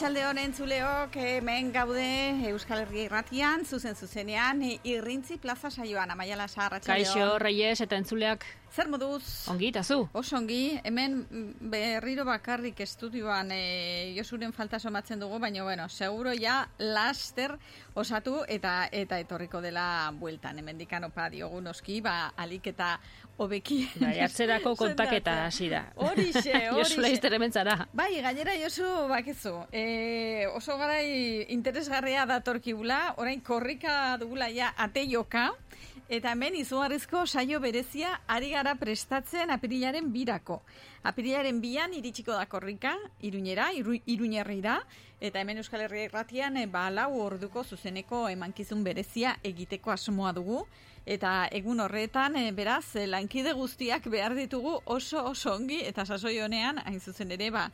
Arratxalde honen zuleok, hemen gaude Euskal Herria irratian, zuzen zuzenean, irrintzi plaza saioan, amaiala sa, Kaixo, Reyes, eta entzuleak. Zer moduz? Ongi, eta zu? Oso ongi, hemen berriro bakarrik estudioan e, josuren falta somatzen dugu, baina, bueno, seguro ja laster osatu eta eta etorriko dela bueltan. Hemen dikanopa diogu noski, ba, alik eta hobeki. Bai, atzerako kontaketa hasi da. Horixe, horixe. Josu laizter zara. Bai, gainera Josu, bakizu, e, oso garai interesgarria datorkigula, orain korrika dugula ja ate joka, Eta hemen izugarrizko saio berezia ari gara prestatzen apirilaren birako. Apirilaren bian iritsiko da korrika, iruñera, iru, iruñerrira, eta hemen Euskal Herria irratian e, ba, lau orduko zuzeneko emankizun berezia egiteko asmoa dugu. Eta egun horretan, e, beraz, e, lankide guztiak behar ditugu oso oso ongi, eta sasoi honean, hain zuzen ere, ba,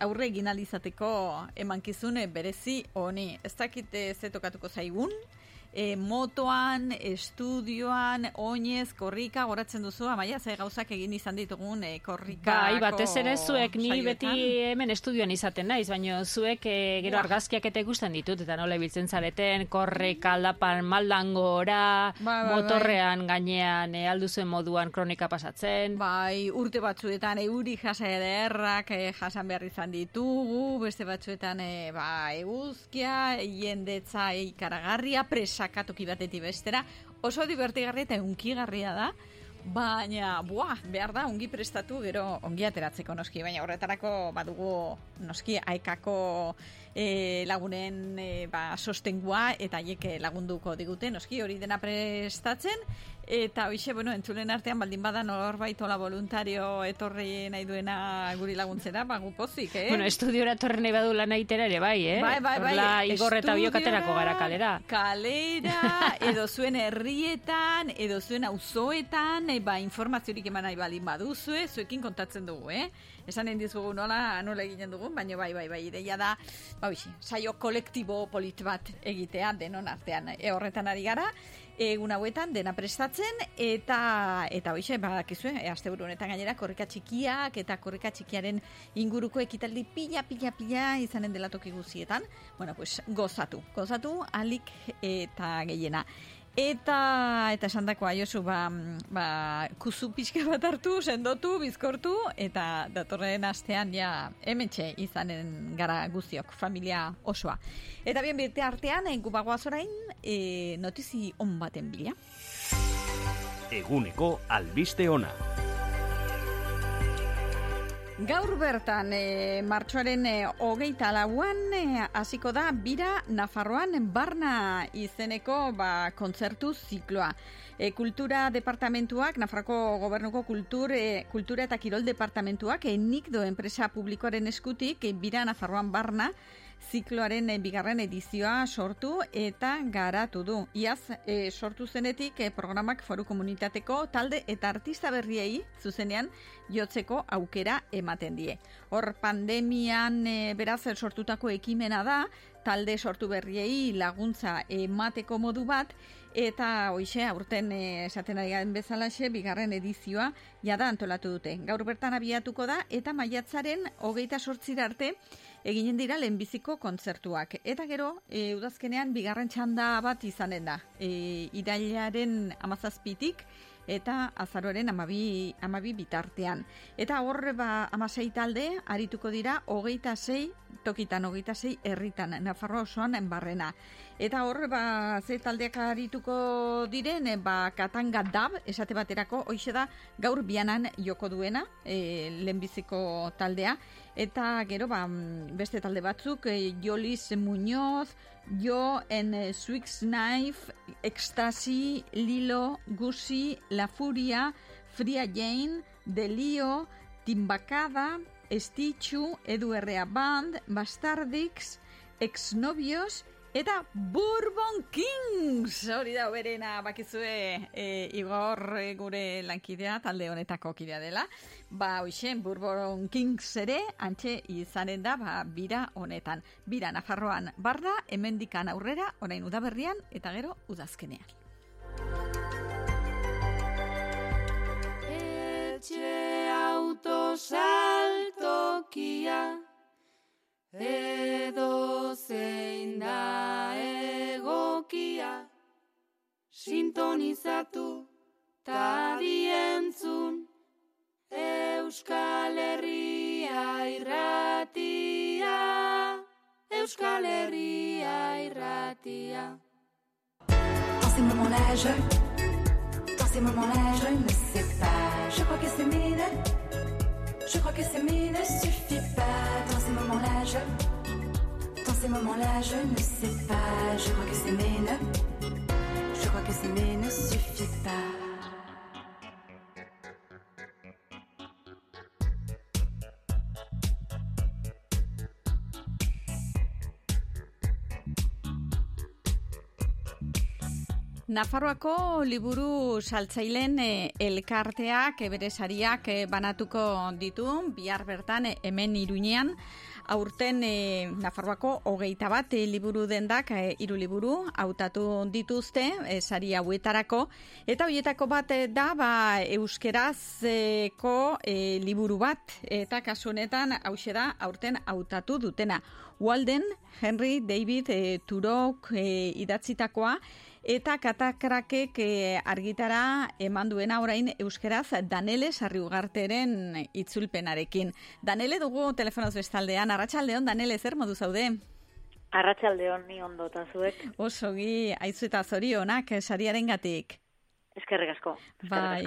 aurre egin alizateko emankizun berezi honi. Ez dakite zetokatuko zaigun, e, motoan, estudioan, oinez, korrika, goratzen duzu, amaia, ze gauzak egin izan ditugun e, korrika. Bai, batez ere zuek ni beti hemen estudioan izaten naiz, baina zuek e, gero argazkiak eta ikusten ditut, eta nola ibiltzen zareten, korrika, aldapan, maldangora, ba, ba, bai. motorrean gainean, e, alduzuen moduan kronika pasatzen. Bai, urte batzuetan, euri jasa ederrak e, jasan behar izan ditugu, beste batzuetan, e, ba, eguzkia, jendetza ikaragarria, presa sakatoki batetik bestera, oso divertigarria eta unkigarria da, baina, buah, behar da, ongi prestatu, gero ongi ateratzeko noski, baina horretarako badugu noski aekako e, lagunen e, ba, sostengua eta haiek lagunduko digute, noski hori dena prestatzen, Eta hoxe, bueno, entzulen artean baldin bada norbait ola voluntario etorri nahi duena guri laguntzera, ba pozik, eh? Bueno, estudiora etorri nahi badu lan aitera ere bai, eh? Bai, bai, bai. Orla igor eta biokaterako gara kalera. Kalera, edo zuen herrietan, edo zuen auzoetan, e, ba, informaziorik eman nahi baldin baduzue, zuekin kontatzen dugu, eh? Esan egin nola, nola eginen dugu, baina bai, bai, bai, ideia da, ba, bixi, saio kolektibo polit bat egitea denon artean, e, horretan ari gara, egun hauetan dena prestatzen eta eta hoize badakizue e, asteburu honetan gainera korrika txikiak eta korrika txikiaren inguruko ekitaldi pila pila pila izanen dela toki guztietan. Bueno pues gozatu gozatu alik eta gehiena Eta eta esandakoa Josu ba, ba kuzu pixka bat hartu, sendotu, bizkortu eta datorren astean ja hementxe izanen gara guztiok familia osoa. Eta bien birte artean egu bagoaz orain e, notizi on baten bila. Eguneko albiste ona. Gaur bertan, e, martxoaren e, hogeita lauan, e, hasiko da, bira Nafarroan barna izeneko ba, kontzertu zikloa. E, kultura departamentuak, Nafarroko gobernuko kultur, e, kultura eta kirol departamentuak, e, nik do enpresa publikoaren eskutik, e, bira Nafarroan barna, zikloaren eh, bigarren edizioa sortu eta garatu du. Iaz, e, sortu zenetik e, programak foru komunitateko talde eta artista berriei zuzenean jotzeko aukera ematen die. Hor pandemian e, beraz sortutako ekimena da, talde sortu berriei laguntza emateko modu bat, eta hoxe aurten esaten ari garen bezalaxe bigarren edizioa jada antolatu dute. Gaur bertan abiatuko da eta maiatzaren hogeita sortzira arte eginen dira lehenbiziko kontzertuak. Eta gero, e, udazkenean bigarren txanda bat izanen da. E, irailaren amazazpitik, eta azaroaren amabi, amabi bitartean. Eta horre ba amasei talde, arituko dira, hogeita sei, tokitan hogeita sei, herritan, Nafarroa osoan enbarrena. Eta hor, ba, ze taldeak arituko diren, ba, katanga dab, esate baterako, hoxe da, gaur bianan joko duena, e, lehenbiziko taldea. Eta gero, ba, beste talde batzuk, e, Jolis Muñoz, Jo en eh, Swix Knife, Ecstasy, Lilo, Gusi, La Furia, Fria Jane, Delio, Timbacada, Estichu, Edu Band, Bastardix, Exnovios, Eta Bourbon Kings, hori da berena bakizue e, Igor e, gure lankidea, talde honetako kidea dela. Ba, hoixen, Bourbon Kings ere, antxe izanen da, ba, bira honetan. Bira Nafarroan barda, hemendikan aurrera, orain udaberrian, eta gero udazkenean. Etxe autosaltokia edo zein da egokia, sintonizatu ta dientzun, Euskal Herria irratia, Euskal Herria irratia. Dans ces moments-là, je, dans ces moments-là, je ne sais pas, je crois que c'est mine, je crois que mine ne suffit pas. Dans ces moments-là, je, dans ces moments-là, je ne sais pas, je crois que c'est mine, je crois que mine ne suffit pas. Nafarroako liburu saltzailen e, elkarteak bere sariak e, banatuko ditu, bihar bertan e, hemen iruinean, aurten e, Nafarroako hogeita bat e, liburu dendak, e, iru liburu, hautatu dituzte, e, sari hauetarako, eta horietako bat da, ba, euskerazko e, liburu bat, eta kasu honetan, hause da, aurten hautatu dutena. Walden, Henry, David, e, Turok e, idatzitakoa, eta katakrakek e, argitara eman duena orain euskeraz Danele Sarriugarteren itzulpenarekin. Danele dugu telefonoz bestaldean, arratsaldeon Danele zer modu zaude? Arratsaldeon ni ondo ta zuek. Osogi aizu eta zorionak sariarengatik. Eskerrik asko. Bai.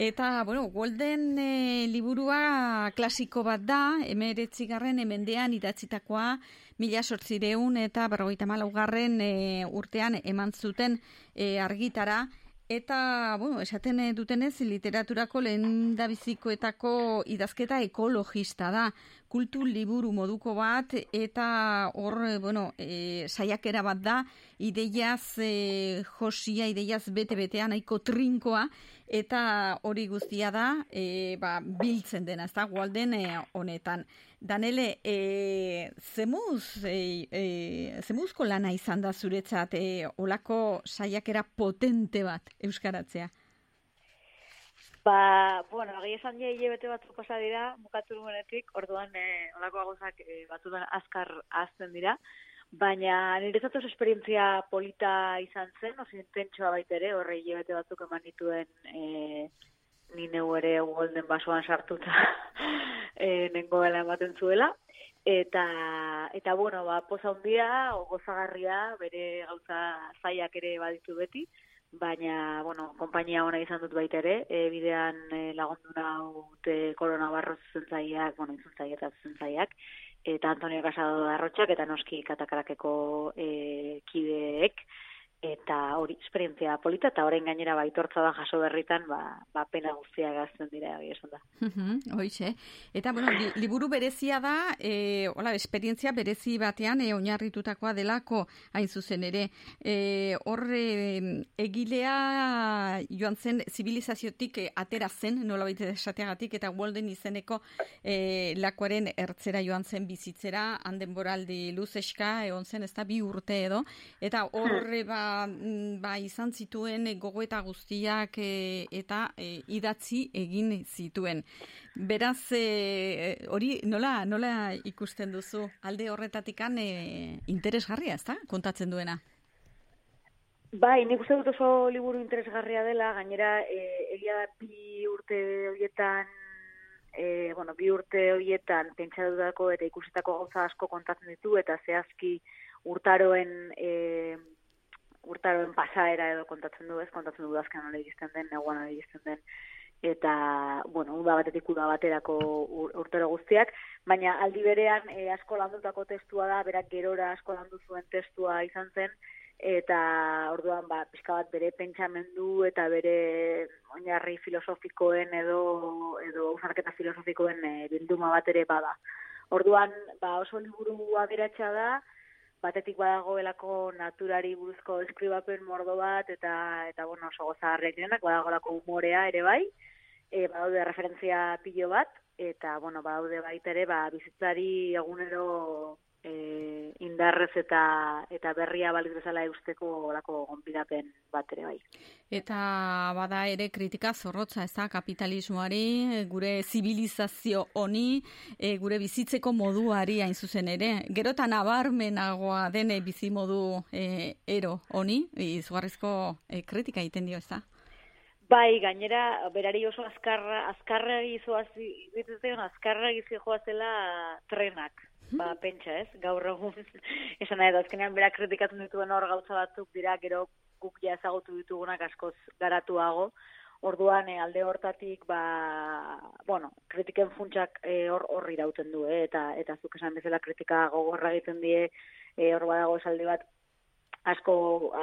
Eta, bueno, Golden e, liburua klasiko bat da, emeretzigarren emendean idatzitakoa, mila sortzireun eta berrogeita malaugarren e, urtean eman zuten e, argitara, Eta, bueno, esaten dutenez, literaturako lehen bizikoetako idazketa ekologista da. Kultu liburu moduko bat, eta hor, bueno, e, saiakera bat da, ideiaz e, josia, ideiaz bete-betean, nahiko trinkoa, eta hori guztia da, e, ba, biltzen dena, ez da, gualden e, honetan. Danele, e, zemuz, e, e, zemuzko lana izan da zuretzat, e, olako saiakera potente bat euskaratzea? Ba, bueno, agi esan jai bete batzu pasa dira, mukatu nuenetik, orduan e, olako agozak e, batzutan azkar azten dira, baina nire zatuz esperientzia polita izan zen, osi intentsua baitere, horre bete batzuk eman dituen e, ni neu ere golden basoan sartuta e, nengoela ematen zuela. Eta, eta bueno, ba, poza hundia, gozagarria, bere gauza zaiak ere baditu beti, baina, bueno, kompainia ona izan dut baita ere, e, bidean e, lagundu naute korona barroz zentzaiak, bueno, zentzaiak eta zentzaiak, eta Antonio Casado Arrotxak eta noski katakarakeko e, kideek, eta hori esperientzia polita eta orain gainera baitortza da jaso berritan ba, ba pena guztia gazten dira egia esan da. Hoize. Eta bueno, liburu berezia da, eh hola, esperientzia berezi batean e, oinarritutakoa delako hain zuzen ere. Eh hor egilea joan zen zibilizaziotik e, atera zen, nolabait esateagatik eta Walden izeneko eh lakoaren ertzera joan zen bizitzera, handen boraldi luzeska egon zen ezta bi urte edo eta horre ba Mm, ba, izan zituen gogoeta guztiak e, eta e, idatzi egin zituen. Beraz, e, hori nola, nola ikusten duzu alde horretatikan e, interesgarria, ezta? Kontatzen duena. Bai, nik uste dut oso liburu interesgarria dela, gainera e, egia da bi urte horietan e, bueno, bi urte horietan pentsatutako eta ikusetako gauza asko kontatzen ditu eta zehazki urtaroen e, urtaroen pasaera edo kontatzen du ez, kontatzen du dazkan nola egizten den, neguan nola egizten den, eta, bueno, uda batetik uda baterako urtero guztiak, baina aldi berean e, asko landutako testua da, berak gerora asko landu zuen testua izan zen, eta orduan ba pizka bat bere pentsamendu eta bere oinarri filosofikoen edo edo usarketa filosofikoen e, bilduma bat ere bada. Orduan ba oso liburu aberatsa da, batetik badagoelako naturari buruzko eskribapen mordo bat eta eta bueno, oso gozagarriak direnak badagolako umorea ere bai. E, badaude referentzia pilo bat eta bueno, badaude baita ere ba bizitzari egunero e, indarrez eta eta berria baliz bezala eusteko olako gonbidapen bat ere bai. Eta bada ere kritika zorrotza ez da kapitalismoari, gure zibilizazio honi, e, gure bizitzeko moduari hain zuzen ere. Gerotan abarmenagoa dene bizi modu e, ero honi, izugarrizko e, kritika egiten dio ez da? Bai, gainera, berari oso azkarra, azkarra gizoaz, azkarra gizoa zela trenak ba, pentsa ez, gaur egun, esan nahi da, azkenean berak kritikatzen dituen hor gauza batzuk dira, gero guk ja ezagutu ditugunak askoz garatuago, orduan e, alde hortatik, ba, bueno, kritiken funtsak eh, hor horri dauten du, eh, eta, eta zuk esan bezala kritika gogorra egiten die, e, hor badago esaldi bat, asko,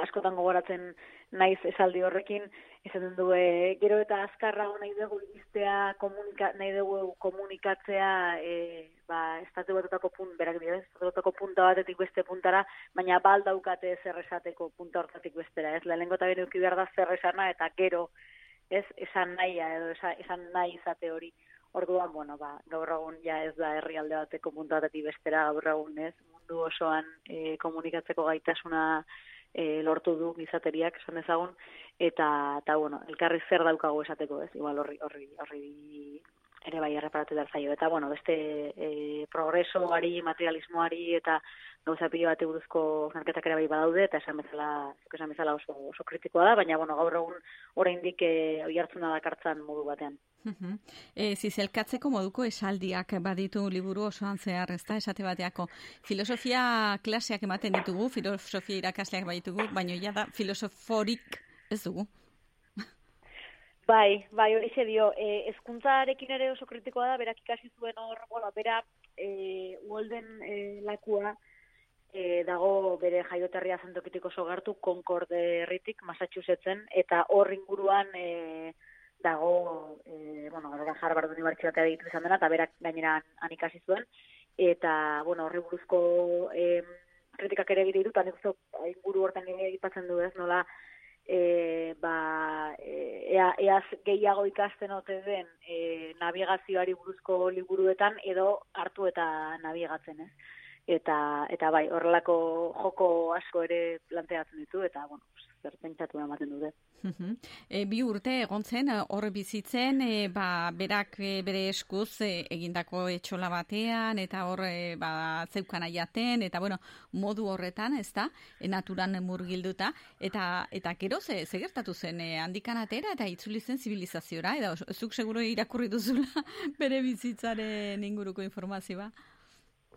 askotan gogoratzen naiz esaldi horrekin, izan du, e, gero eta azkarra nahi dugu iztea, komunika, nahi dugu komunikatzea, e, ba, estatu batutako punt, berak dira, estatu batutako punta batetik beste puntara, baina bal daukate zer esateko punta hortatik bestera, ez? Lehenengo eta bere behar da zer esana, eta gero, ez, esan nahia, edo esan nahi izate hori. Orduan, bueno, ba, gaur egun ja ez da herrialde bateko puntu batetik bestera gaur egun, ez? Mundu osoan e, komunikatzeko gaitasuna e, lortu du gizateriak esan ezagun eta eta bueno, elkarri zer daukago esateko, ez? Igual horri horri horri ere bai erreparatu da zaio eta bueno, beste e, progresoari, materialismoari eta gauza pilo bat buruzko zanketak ere bai badaude eta esan bezala, esan bezala oso, oso kritikoa da, baina bueno, gaur egun oraindik eh oi hartzuna dakartzan modu batean. Uh E, zizelkatzeko moduko esaldiak baditu liburu osoan zehar, ez da, esate bateako. Filosofia klaseak ematen ditugu, filosofia irakasleak baditugu, baina ja da filosoforik ez dugu. Bai, bai, hori xe dio, e, ezkuntzarekin ere oso kritikoa da, berak ikasi zuen hor, bueno, bera, e, Walden e, lakua, e, dago bere jaioterria zentokitiko sogartu Concord herritik Massachusettsen, eta hor inguruan, e, dago, e, bueno, gara Harvard Unibertsitatea ditu izan dena, eta berak gainera anikasi zuen, eta, bueno, horri buruzko e, kritikak ere gire dut, anek inguru hortan gire egipatzen du ez, nola, e, ba, e, ea, eaz gehiago ikasten ote den e, navigazioari buruzko liburuetan, edo hartu eta navigatzen ez. Eta, eta bai, horrelako joko asko ere planteatzen ditu, eta, bueno, zer pentsatu ematen dute. E, bi urte egon zen e, hor bizitzen, e, ba, berak e, bere eskuz e, egindako etxola batean, eta hor e, ba, zeukan aiaten, eta bueno, modu horretan, ez da, e, naturan murgilduta, eta, eta gero ze, ze gertatu zen, e, handikan atera, eta itzuli zen zibilizaziora, eta zuk seguro irakurri duzula bere bizitzaren inguruko informazioa.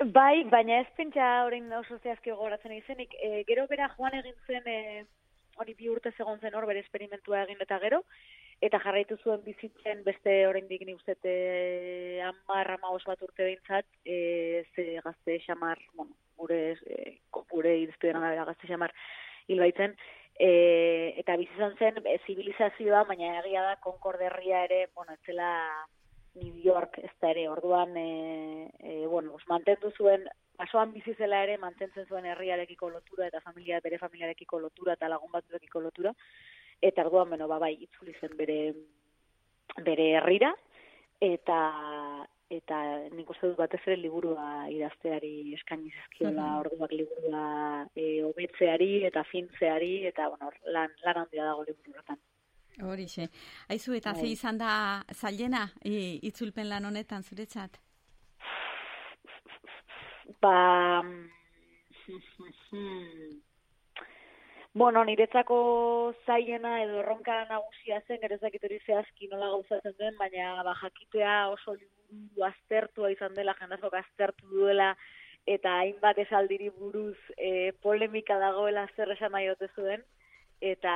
Bai, baina ez pentsa orain oso zehazki gogoratzen izenik, e, gero bera joan egin zen... E, hori bi urte egon zen hor bere esperimentua egin eta gero, eta jarraitu zuen bizitzen beste oraindik ni uste eh 10 15 bat urte beintzat eh ze gazte xamar bueno gure eh gure irizpidena da gazte xamar hilbaitzen. E, eta bizi izan zen e, zibilizazioa baina egia da Concord herria ere bueno etzela New York ez da ere orduan eh e, bueno mantendu zuen basoan bizi zela ere mantentzen zuen herriarekiko lotura eta familia bere familiarekiko lotura eta lagun batzuekiko lotura eta orduan beno ba bai itzuli zen bere bere herrira eta eta nik uste dut batez ere liburua idazteari eskaini zizkiola mm -hmm. orduak liburua e, obetzeari eta fintzeari eta bueno lan lan handia dago liburu horretan Horixe. Aizu eta ze bai. izan da zailena itzulpen lan honetan zuretzat? ba bueno, niretzako zaiena edo erronka nagusia zen, gero zakit hori zehazki nola gauzatzen den, baina ba, jakitea oso liburu aztertua izan dela, jendazok aztertu duela, eta hainbat esaldiri buruz e, polemika dagoela zer esan nahi zuen, eta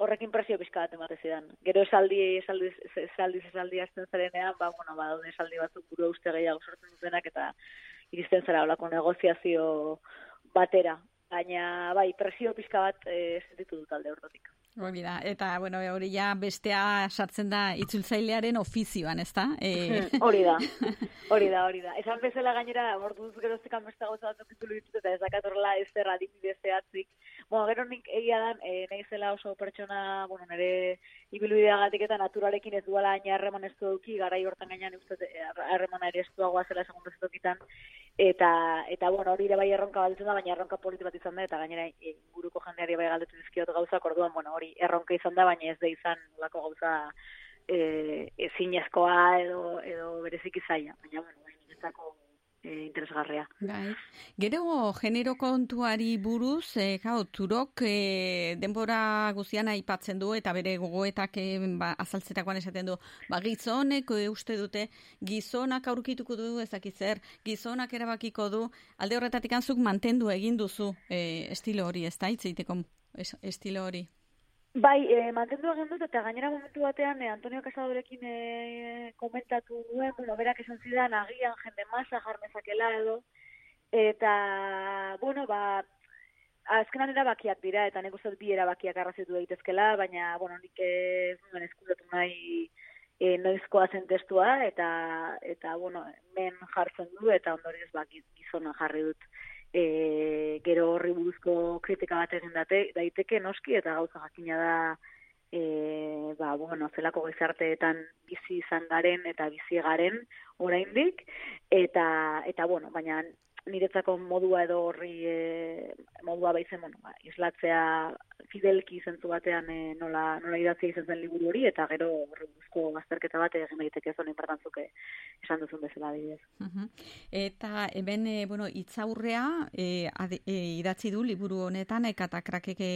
horrekin presio pizka bat emate zidan. Gero esaldi, esaldi, esaldi, esaldi azten zarenean, ba, bueno, ba, esaldi batzuk buru uste gehiago sortzen dutenak, eta iristen zara olako negoziazio batera. Baina, bai, presio pizka bat e, sentitu dut alde horretik. Hori da, eta, bueno, hori ja bestea sartzen da itzultzailearen ofizioan, ez da? E... hori da, hori da, hori da. Esan bezala gainera, orduz geroztekan beste gauza bat okitulu ditut, eta ez dakatorla ez zer adibidez zehatzik, bueno, gero nik egia dan, e, nahi zela oso pertsona, bueno, nire ibilbideagatik eta naturarekin ez duela aina harreman ez duki, gara hortan gainean uste harremana ere ez duagoa zela segundu zetokitan, eta, eta bueno, hori ere bai erronka baltzen da, baina erronka politi bat izan da, eta gainera inguruko jendeari bai galdetu dizkiot gauza, orduan, bueno, hori erronka izan da, baina ez da izan lako gauza e, ezinezkoa edo, edo berezik izaia, baina, bueno, baina, e, interesgarria. Bai. Gero genero kontuari buruz, e, gau, turok e, denbora guzian aipatzen du eta bere gogoetak e, ba, azaltzetakoan esaten du, ba, gizonek e, uste dute gizonak aurkituko du ezakizer, gizonak erabakiko du, alde horretatik anzuk mantendu egin duzu e, estilo hori, ez da, itzeiteko estilo hori. Bai, e, mantendu egin dut, eta gainera momentu batean, e, Antonio Casadorekin e, komentatu duen, bueno, berak esan zidan, agian jende masa jarmezakela edo, eta, bueno, ba, azkenan erabakiak dira, eta nik uste bi erabakiak arrazitu daitezkela, baina, bueno, nik ez nuen eskuratu nahi e, noizkoa zen testua, eta, eta, bueno, men jartzen du, eta ondorez, ba, gizona jarri dut e, gero horri buruzko kritika bat egin date, daiteke noski eta gauza jakina da e, ba, bueno, zelako gizarteetan bizi izan garen eta bizi garen oraindik eta eta bueno, baina niretzako modua edo horri e, modua baizen, bueno, ba, islatzea fidelki zentzu batean e, nola, nola idatzea izan zen liburu hori, eta gero horrezko azterketa bat egin daiteke zone importantzuke esan duzun bezala adibidez. Uh Eta hemen, e, bueno, itzaurrea e, e, idatzi du liburu honetan, eta krakeke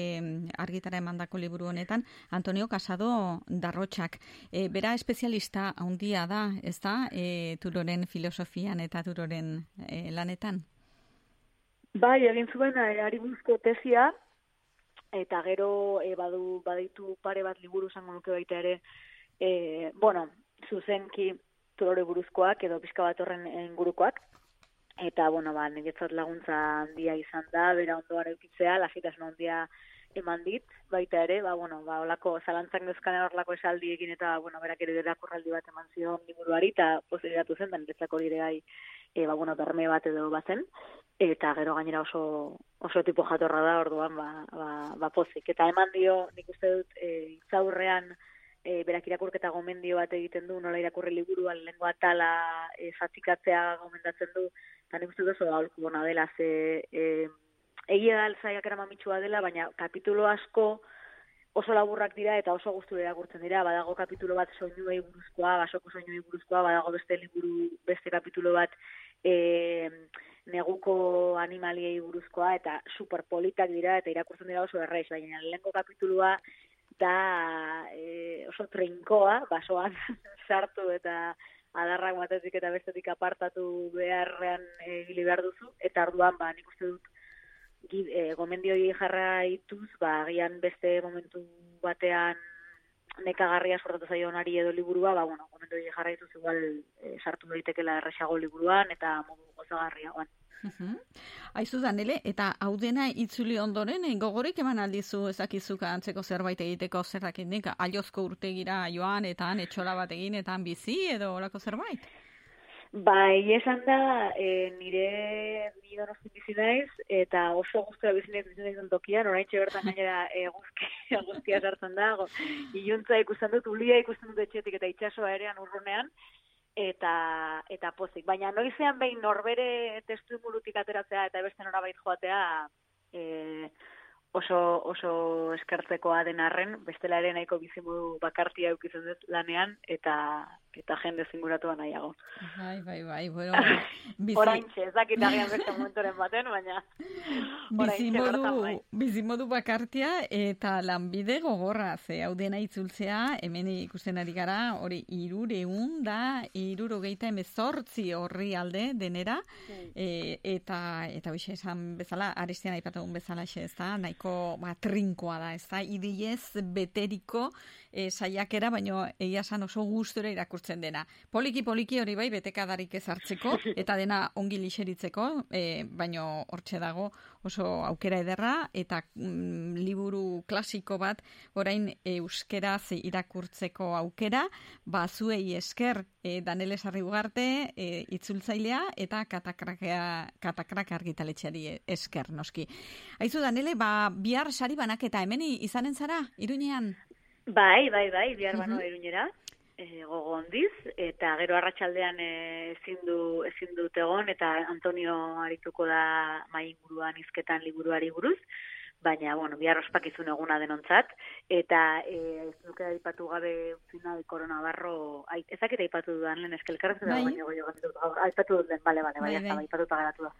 argitara emandako liburu honetan, Antonio Casado Darrotxak. E, bera espezialista handia da, ez da, e, turoren filosofian eta turoren e, lanetan? Bai, egin zuen, ari buzko tesia, eta gero e, badu baditu pare bat liburu izango nuke baita ere e, bueno zuzenki turore buruzkoak edo pizka bat horren ingurukoak. Eta bueno ba niretzat laguntza handia izan da bera ondoan edukitzea lasitasun handia eman dit baita ere ba bueno ba holako zalantzak dezkan horlako esaldiekin eta bueno berak ere irakurraldi bat eman zion liburuari ta posibilitatu zen da niretzako dire gai e, ba bueno berme bat edo bazen eta gero gainera oso oso tipo jatorra da orduan ba, ba, ba pozik. Eta eman dio, nik uste dut, e, zaurrean e, berak irakurketa gomendio bat egiten du, nola irakurri liburu lengua tala e, zatikatzea gomendatzen du, eta nik uste dut oso aholku bona dela, ze e, egia da alzaiak eramamitsua dela, baina kapitulo asko oso laburrak dira eta oso guztu irakurtzen dira, badago kapitulo bat soinuei buruzkoa, basoko soinuei buruzkoa, badago beste liburu, beste kapitulo bat, e, neguko animaliei buruzkoa eta superpolitak dira eta irakurtzen dira oso erraiz, baina lehenko kapitulua da e, oso trinkoa, basoan sartu eta adarrak batetik eta bestetik apartatu beharrean egili behar duzu, eta arduan, ba, nik uste dut, e, gomendioi jarra ituz, ba, gian beste momentu batean nekagarria sortatu zaio onari edo liburua, ba, bueno, momentu jarraituz igual e, sartu daitekela erresago liburuan, eta modu gozagarria, oan. Aizu danele, eta hau dena itzuli ondoren, eh, gogorik eman aldizu ezakizuka antzeko zerbait egiteko zerrakin nik, aliozko urtegira joan, eta etxola bat egin, eta bizi, edo olako zerbait? Bai, esan da, e, nire ni donosti bizi naiz, eta oso guztua bizi naiz bizi naiz tokian, orain bertan gainera e, guzkia, guzkia sartzen da, iluntza ikusten dut, ulia ikusten dut etxetik eta itxasoa erean urrunean, eta eta pozik. Baina noizean behin norbere testu murutik ateratzea eta beste norabait joatea e, oso, oso eskertzekoa den arren, bestela ere nahiko bizimu bakartia eukitzen dut lanean, eta eta jende zinguratua nahiago. Bai, bai, bai, bueno. Bizi... Oraintxe, ez dakit agian beste momentoren baten, baina... Bizimodu, bizimodu bakartia eta lanbide gogorra, ze hau dena itzultzea, hemen ikusten ari gara, hori irureun da, iruro emezortzi horri alde denera, e, eta, eta hoxe esan bezala, aristean aipatugun bezala xe, ez da, nahiko matrinkoa da, ez da, idiez beteriko e, saiakera, baino egia san oso gustura irakurtzen dena. Poliki poliki hori bai betekadarik ez hartzeko eta dena ongi lixeritzeko, e, baino hortxe dago oso aukera ederra eta mm, liburu klasiko bat orain euskeraz irakurtzeko aukera, ba zuei esker e, Danele Sarrigarte e, itzultzailea eta katakrakea katakrak argitaletxeari esker noski. Aizu Danele, ba bihar sari banaketa hemen izanen zara Iruñean? Bai, bai, bai, bihar bano uh Iruñera. E, gogo ondiz, eta gero arratsaldean ezin du ezin dut egon eta Antonio arituko da mai inguruan hizketan liburuari buruz baina, bueno, bihar ospakizun eguna denontzat, eta e, ez duke aipatu gabe final koronabarro, ezak eta aipatu dudan lehen eskelkarraz, bai. baina goi aipatu dut bale, bale, bai, bai, bai. aipatu pagaratu da.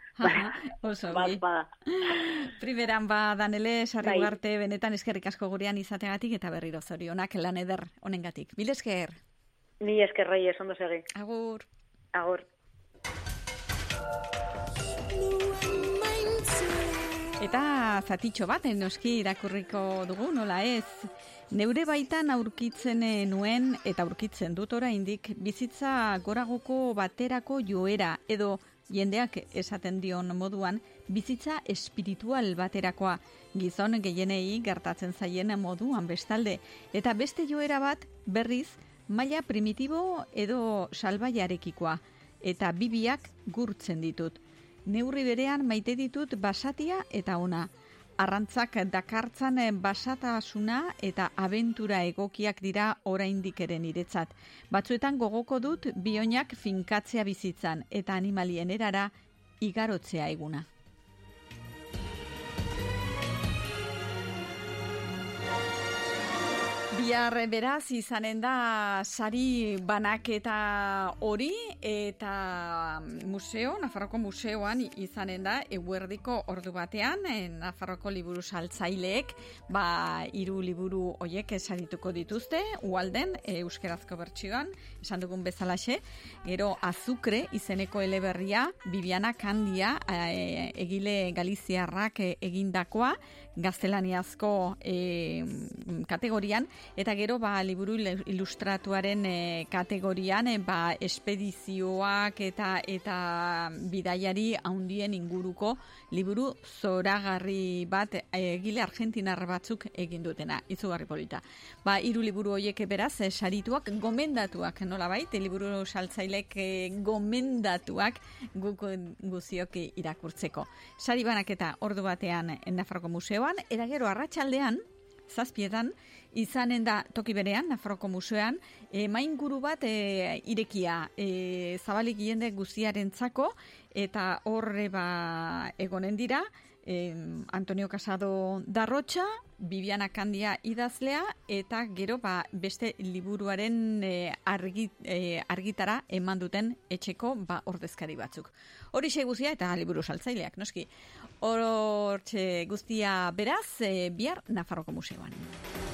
oso, bai. Primeran ba, Danele, sarri bai. benetan eskerrik asko gurean izategatik, eta berriro zorionak lan eder honengatik. Bil esker? Ni esker, rei, ondo segi. Agur. Agur. Eta zatitxo bat, noski irakurriko dugu, nola ez? Neure baitan aurkitzen eh, nuen eta aurkitzen dut oraindik bizitza goragoko baterako joera edo jendeak esaten dion moduan bizitza espiritual baterakoa. Gizon gehienei gertatzen zaien moduan bestalde. Eta beste joera bat berriz maila primitibo edo salbaiarekikoa. Eta bibiak gurtzen ditut neurri berean maite ditut basatia eta ona. Arrantzak dakartzan basatasuna eta abentura egokiak dira oraindik ere niretzat. Batzuetan gogoko dut bioinak finkatzea bizitzan eta animalien erara igarotzea eguna. Bihar beraz izanen da sari banaketa hori eta museo, Nafarroko museoan izanen da eguerdiko ordu batean eh, Nafarroko liburu saltzaileek ba hiru liburu hoiek esarituko dituzte ualden e, euskerazko bertsioan esan dugun bezalaxe. Gero azukre izeneko eleberria Bibiana Kandia e, egile Galiziarrak egindakoa gaztelaniazko e, kategorian. Eta gero ba liburu ilustratuaren e, kategorian e, ba espedizioak eta eta bidaiari handien inguruko liburu zoragarri bat egile argentinar batzuk egin dutena izugarri polita. Ba hiru liburu hoiek beraz e, sarituak gomendatuak nolabait liburu saltzailek e, gomendatuak guk guziok irakurtzeko. Sari banaketa ordu batean Nafarroko museo museoan, eta gero arratsaldean zazpietan, izanen da toki berean, Nafarroko museoan, e, main guru bat e, irekia e, zabalik jende guziaren zako, eta horre ba egonen dira, e, Antonio Casado Darrocha, Bibiana Kandia idazlea, eta gero ba beste liburuaren e, argi, e, argitara eman duten etxeko ba ordezkari batzuk. Hori guzia eta liburu saltzaileak, noski. Hortxe guztia beraz, e, bihar Nafarroko Museoan.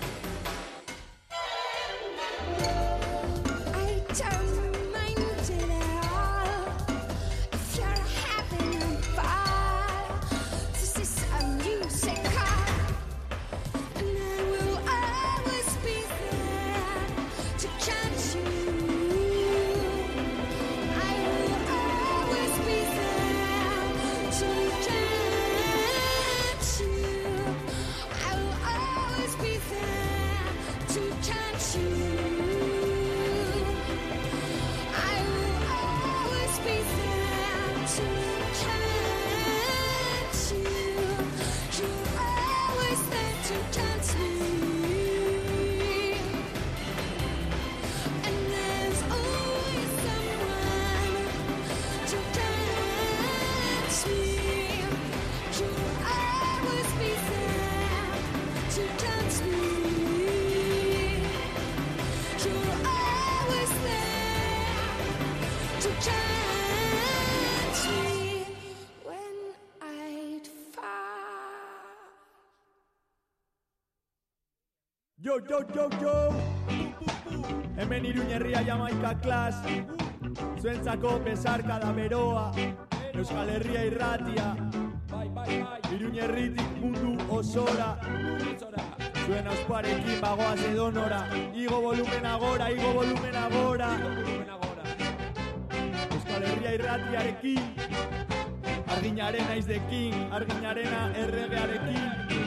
Jamaika klas Zuentzako pesarka da beroa Euskal Herria irratia. Bai, bai, bai. Iruñerritik mundu osora. Mundu osora Zuen ausparekin bagoaz edo nora. Igo volumen agora, igo volumen agora. Euskal Herria irratiarekin. Arginaren aizdekin, arginarena erregearekin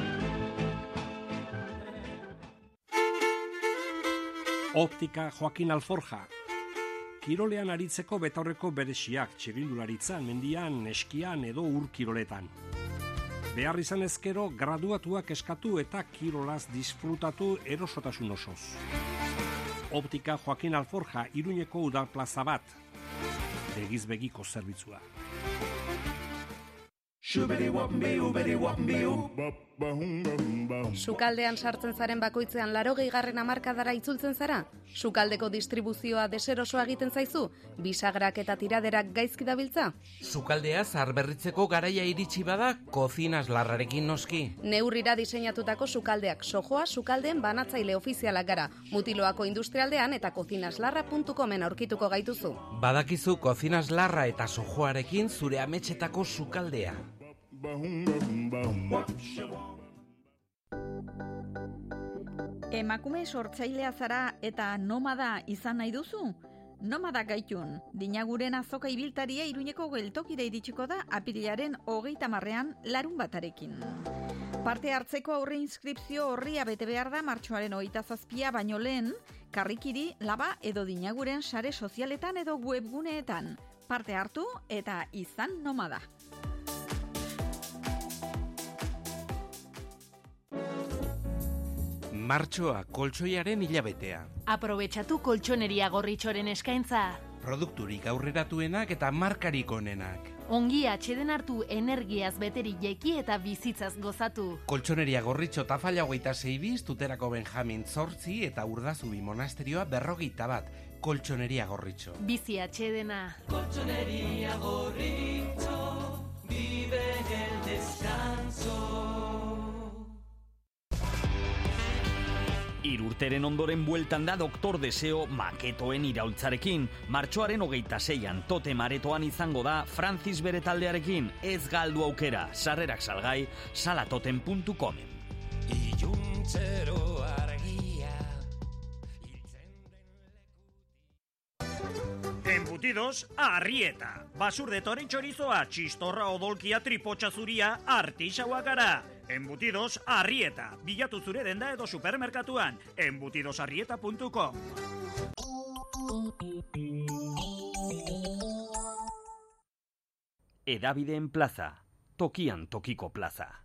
Optika Joaquin Alforja. Kirolean aritzeko betaurreko beresiak txirindularitzan, mendian, eskian edo ur kiroletan. Behar izan ezkero graduatuak eskatu eta kirolaz disfrutatu erosotasun osoz. Optika Joaquin Alforja iruñeko udal plaza bat. Begiz begiko zerbitzua. Sukaldean sartzen zaren bakoitzean laro gehigarren amarkadara itzultzen zara? Sukaldeko distribuzioa deserosoa egiten zaizu? Bisagrak eta tiraderak gaizki dabiltza? Sukaldea zarberritzeko garaia iritsi bada, kozinas larrarekin noski. Neurrira diseinatutako sukaldeak sojoa sukaldeen banatzaile ofizialak gara. Mutiloako industrialdean eta kozinaslarra.comen aurkituko gaituzu. Badakizu kozinas larra eta sojoarekin zure ametxetako sukaldea. Emakume sortzailea zara eta nomada izan nahi duzu? Nomada gaitun, dinaguren azoka ibiltaria iruñeko geltokira iritsiko da apirilaren hogeita marrean larun batarekin. Parte hartzeko aurre inskripzio horria bete behar da martxoaren hogeita zazpia baino lehen, karrikiri, laba edo dinaguren sare sozialetan edo webguneetan. Parte hartu eta izan nomada. Martxoa koltsoiaren hilabetea. Aprobetxatu koltsoneria gorritxoren eskaintza. Produkturik aurreratuenak eta markarik onenak. Ongi atxeden hartu energiaz beteri jeki eta bizitzaz gozatu. Koltsoneria gorritxo tafalla hogeita zeibiz, tuterako Benjamin Zortzi eta urdazubi monasterioa berrogeita bat. Koltsoneria gorritxo. Bizi atxedena. Colchonería gorrito, vive el descanso. Irurteren ondoren bueltan da Doktor Deseo maketoen iraultzarekin. Martxoaren hogeita zeian tote maretoan izango da Francis bere taldearekin ez galdu aukera. Sarrerak salgai salatoten.comen. Iluntzero argia. Embutidos Arrieta. Basur de toren chorizoa, txistorra odolkia tripotxa zuria, artixaua gara. Embutidos Arrieta. Bilatu zure denda edo supermerkatuan. Embutidosarrieta.com Edabideen plaza. Tokian tokiko plaza.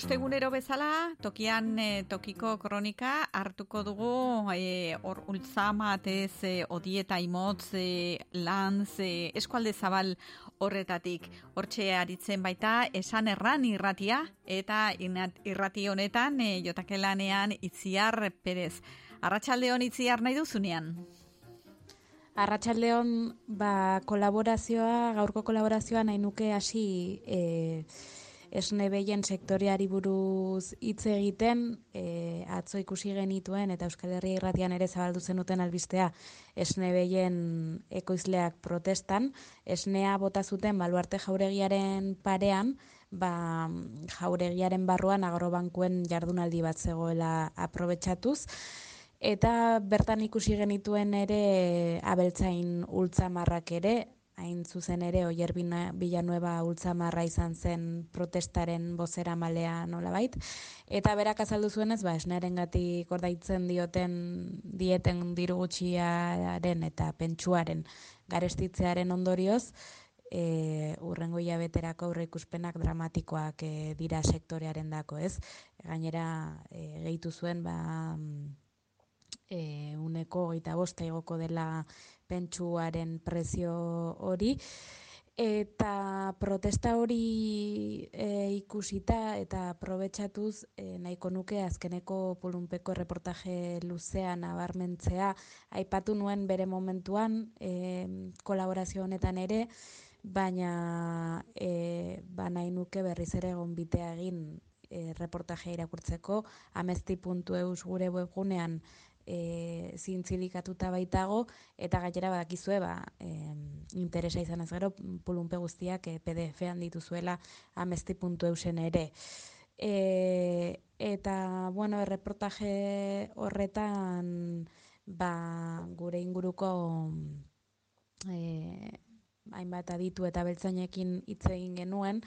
Ostegunero bezala, tokian eh, tokiko kronika hartuko dugu eh, hor ultzamatez, eh, odieta imotz, eh, lantz, eh, eskualde zabal horretatik. Hortxe aritzen baita esan erran irratia eta inat- irrati honetan eh, jotakelanean itziar perez. Arratxaldeon itziar nahi duzunean? Arratsaldeon ba, kolaborazioa, gaurko kolaborazioa nahi nuke hasi e, esne behien sektoreari buruz hitz egiten, e, atzo ikusi genituen eta Euskal Herria irratian ere zabaldu zenuten albistea esne behien ekoizleak protestan, esnea bota zuten baluarte jauregiaren parean, ba, jauregiaren barruan agrobankuen jardunaldi bat zegoela aprobetxatuz, Eta bertan ikusi genituen ere abeltzain ultzamarrak ere, hain zuzen ere Oier Bina- Villanueva ultzamarra izan zen protestaren bozera malea nolabait. Eta berak azaldu zuenez, ba, esnearengatik ordaitzen dioten dieten diru gutxiaren eta pentsuaren garestitzearen ondorioz, e, urrengo hilabeterako aurreikuspenak dramatikoak e, dira sektorearen dako, ez? Gainera, e, gehitu zuen, ba, e, uneko hogeita bosta igoko dela pentsuaren prezio hori. Eta protesta hori e, ikusita eta aprobetxatuz e, nahiko nuke azkeneko pulunpeko reportaje luzean abarmentzea aipatu nuen bere momentuan e, kolaborazio honetan ere, baina e, ba nahi nuke berriz ere gonbitea egin e, reportajea irakurtzeko amesti.eus gure webgunean e, zintzilikatuta baitago eta gainera badakizue ba, em, interesa izan ez gero, pulunpe guztiak e, PDF-an dituzuela amesti.eusen ere. E, eta, bueno, erreportaje horretan, ba, gure inguruko e, hainbat aditu eta beltzainekin hitz egin genuen,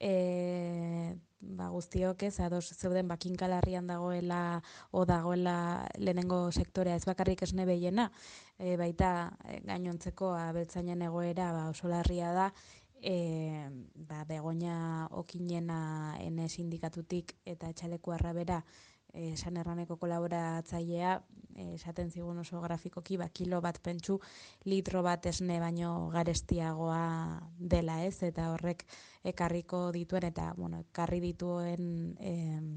e, ba, guztiok ez, ados zeuden bakinkalarrian dagoela o dagoela lehenengo sektorea ez bakarrik esne behiena, e, baita e, gainontzeko abeltzainen egoera ba, oso larria da, e, ba, begonia okinena ene sindikatutik eta etxaleku arrabera esan erraneko kolaboratzailea, esaten zigun oso grafikoki, ba, kilo bat pentsu litro bat esne baino garestiagoa dela ez, eta horrek ekarriko dituen, eta bueno, ekarri dituen em,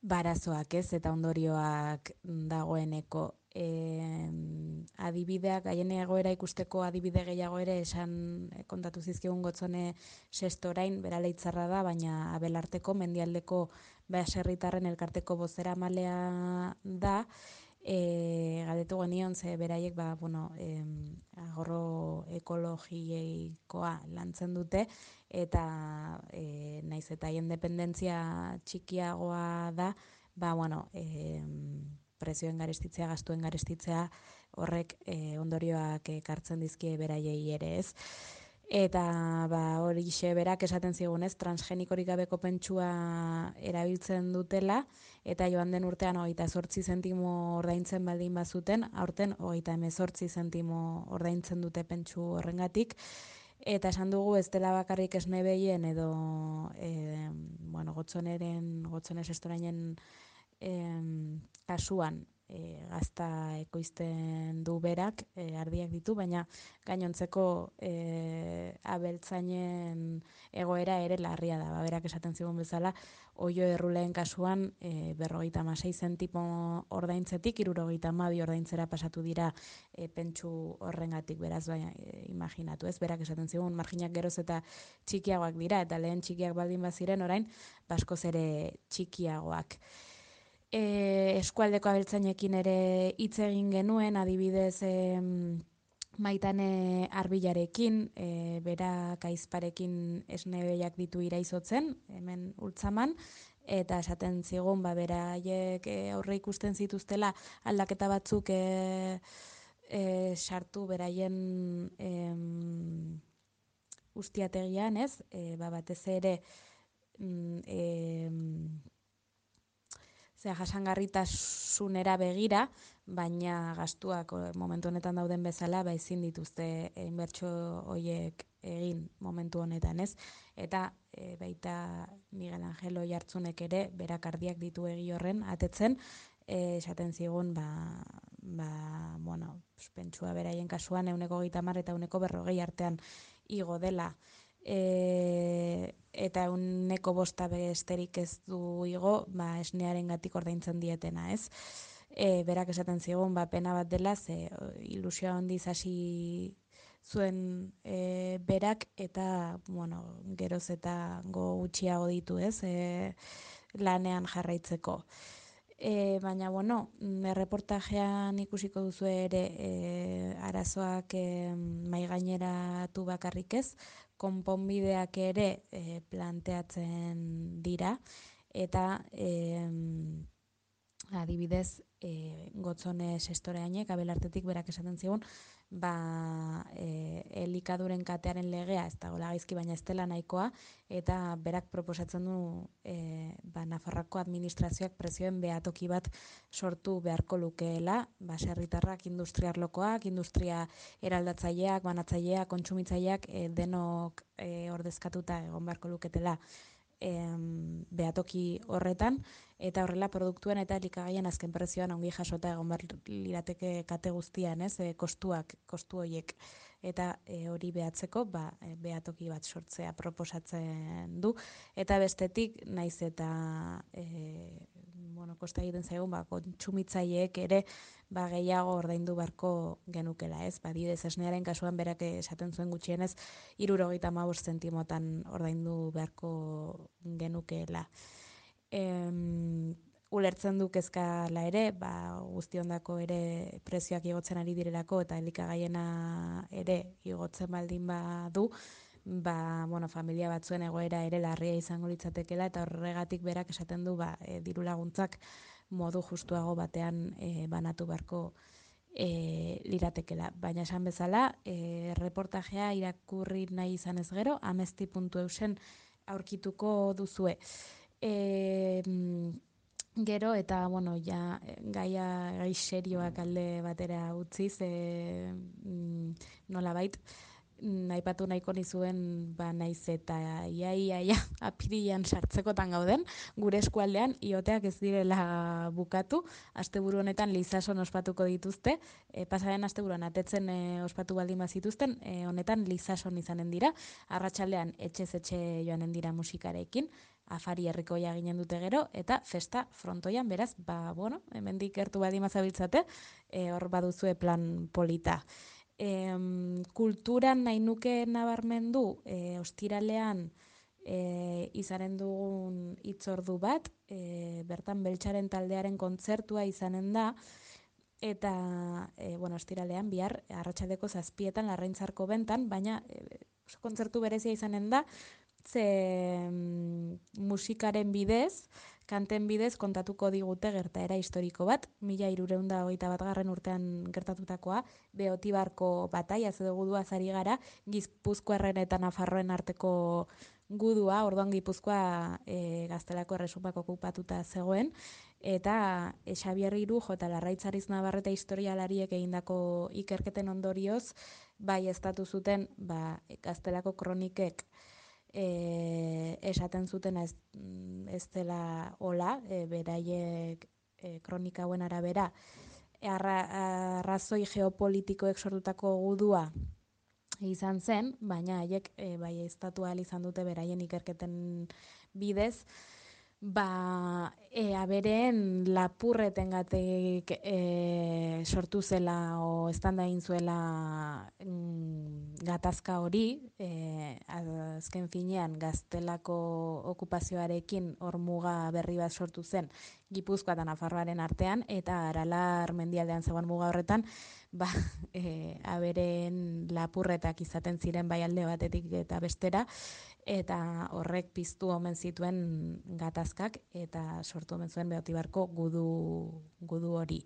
barazoak ez, eta ondorioak dagoeneko e, adibideak, haien egoera ikusteko adibide gehiago ere esan eh, kontatu zizkigun gotzone sestorain, bera leitzarra da, baina abelarteko, mendialdeko baserritarren elkarteko bozera malea da, e, galdetu genion, ze beraiek, ba, bueno, e, agorro ekologieikoa lantzen dute, eta e, naiz eta haien dependentzia txikiagoa da, ba, bueno, e, prezioen garestitzea, gastuen garestitzea, horrek e, ondorioak ekartzen dizkie beraiei ere ez. Eta ba, hori berak esaten zigunez, transgenikorik gabeko pentsua erabiltzen dutela, eta joan den urtean hogeita sortzi zentimo ordaintzen baldin bazuten, aurten hogeita emezortzi zentimo ordaintzen dute pentsu horrengatik, eta esan dugu ez dela bakarrik esne behien edo e, bueno, gotzoneren, gotzones estorainen kasuan e, gazta ekoizten du berak, e, ardiak ditu, baina gainontzeko e, abeltzainen egoera ere larria da. Ba, berak esaten zigun bezala, oio erruleen kasuan e, berrogeita masei zentimo ordaintzetik, irurogeita mabi ordaintzera pasatu dira e, pentsu horrengatik. Beraz, baina e, imaginatu ez, berak esaten zigun, marginak geroz eta txikiagoak dira, eta lehen txikiak baldin baziren orain, baskoz ere txikiagoak e, eskualdeko abeltzainekin ere hitz egin genuen, adibidez e, maitane arbilarekin, e, bera kaizparekin esnebeiak ditu iraizotzen, hemen ultzaman, eta esaten zigun, ba, beraiek e, aurre ikusten zituztela aldaketa batzuk e, e, sartu beraien e, ustiategian, ez? E, ba, batez ere, mm, e, zera jasangarritasunera begira, baina gastuak momentu honetan dauden bezala, ba ezin dituzte inbertsio hoiek egin momentu honetan, ez? Eta e, baita Miguel Angelo jartzunek ere, berakardiak ditu egi horren, atetzen, esaten zigun, ba, ba, bueno, pentsua beraien kasuan, euneko gita eta euneko berrogei artean igo dela, e, eta uneko bosta besterik ez du igo, ba, esnearen gatik ordaintzen dietena, ez? E, berak esaten zigun, ba, pena bat dela, ze ilusioa handiz hasi zuen e, berak, eta, bueno, geroz eta go utxiago ditu, ez? E, lanean jarraitzeko. E, baina, bueno, erreportajean ikusiko duzu ere e, arazoak e, maigaineratu bakarrik ez, konponbideak ere e, planteatzen dira. Eta e, adibidez e, gotzone sestoreainek abelartetik berak esaten zigun ba, e, elikaduren katearen legea ez dago lagaizki baina ez dela nahikoa eta berak proposatzen du e, ba, Nafarrako administrazioak prezioen behatoki bat sortu beharko lukeela. Baserritarrak industriarlokoak, industria eraldatzaileak, banatzaileak, kontsumitzaileak e, denok e, ordezkatuta egon beharko luketela em, behatoki horretan, eta horrela produktuen eta elikagaien azken prezioan ongi jasota egon behar lirateke kate guztian, ez, e, kostuak, kostu horiek, eta e, hori behatzeko, ba, e, behatoki bat sortzea proposatzen du, eta bestetik, naiz eta e, bueno, kosta egiten zaigun, ba, kontsumitzaileek ere ba, gehiago ordaindu beharko genukela, ez? Ba, didez, esnearen kasuan berak esaten zuen gutxienez, irurogeita maus zentimotan ordaindu beharko genukela. Em, ulertzen du kezkala ere, ba, guztiondako ere prezioak igotzen ari direlako eta elikagaiena ere igotzen baldin badu, ba, bueno, familia batzuen egoera ere larria izango litzatekela eta horregatik berak esaten du ba, e, diru laguntzak modu justuago batean e, banatu beharko e, liratekela. Baina esan bezala, e, reportajea irakurri nahi izan ez gero, amesti.eusen aurkituko duzue. E, gero eta, bueno, ja, gaia gai serioak alde batera utziz, e, nola bait, naipatu nahiko nizuen ba naiz eta ia ia ia apirian sartzekotan gauden gure eskualdean ioteak ez direla bukatu. Asteburu honetan lizason ospatuko dituzte e, pasaren asteburuan atetzen e, ospatu baldin bazituzten e, honetan lizason izanen dira. Arratsaldean etxez etxe joanen dira musikarekin afari herrikoia ginen dute gero eta festa frontoian beraz ba bueno hemendik gertu baldin bazabiltzate e, hor baduzue plan polita em, kulturan nahi nuke nabarmendu e, ostiralean e, izaren dugun itzordu bat, e, bertan beltxaren taldearen kontzertua izanen da, eta, e, bueno, ostiralean bihar, arratsaldeko zazpietan, larraintzarko bentan, baina e, kontzertu berezia izanen da, ze mm, musikaren bidez, kanten bidez kontatuko digute gertaera historiko bat, mila irureunda hogeita bat garren urtean gertatutakoa, beotibarko batai, ez dugu gudua zari gara, gizpuzkoarren eta nafarroen arteko gudua, orduan gipuzkoa e, gaztelako erresumak okupatuta zegoen, eta e, Xabier Iru, jota larraitzariz nabarreta historialariek egindako ikerketen ondorioz, bai estatu zuten, ba, gaztelako kronikek, e, esaten zuten ez, mm, ez dela hola, e, beraiek e, kronika hauen arabera, arrazoi geopolitikoek sortutako gudua izan zen, baina haiek e, bai estatua izan dute beraien ikerketen bidez, ba, e, aberen lapurreten gatek e, sortu zela o estanda egin zuela mm, gatazka hori, e, azken finean gaztelako okupazioarekin hor muga berri bat sortu zen Gipuzkoa eta Nafarroaren artean, eta aralar mendialdean zegoen muga horretan, ba, e, aberen lapurretak izaten ziren bai alde batetik eta bestera, eta horrek piztu omen zituen gatazkak eta sortu omen zuen beotibarko gudu, gudu hori.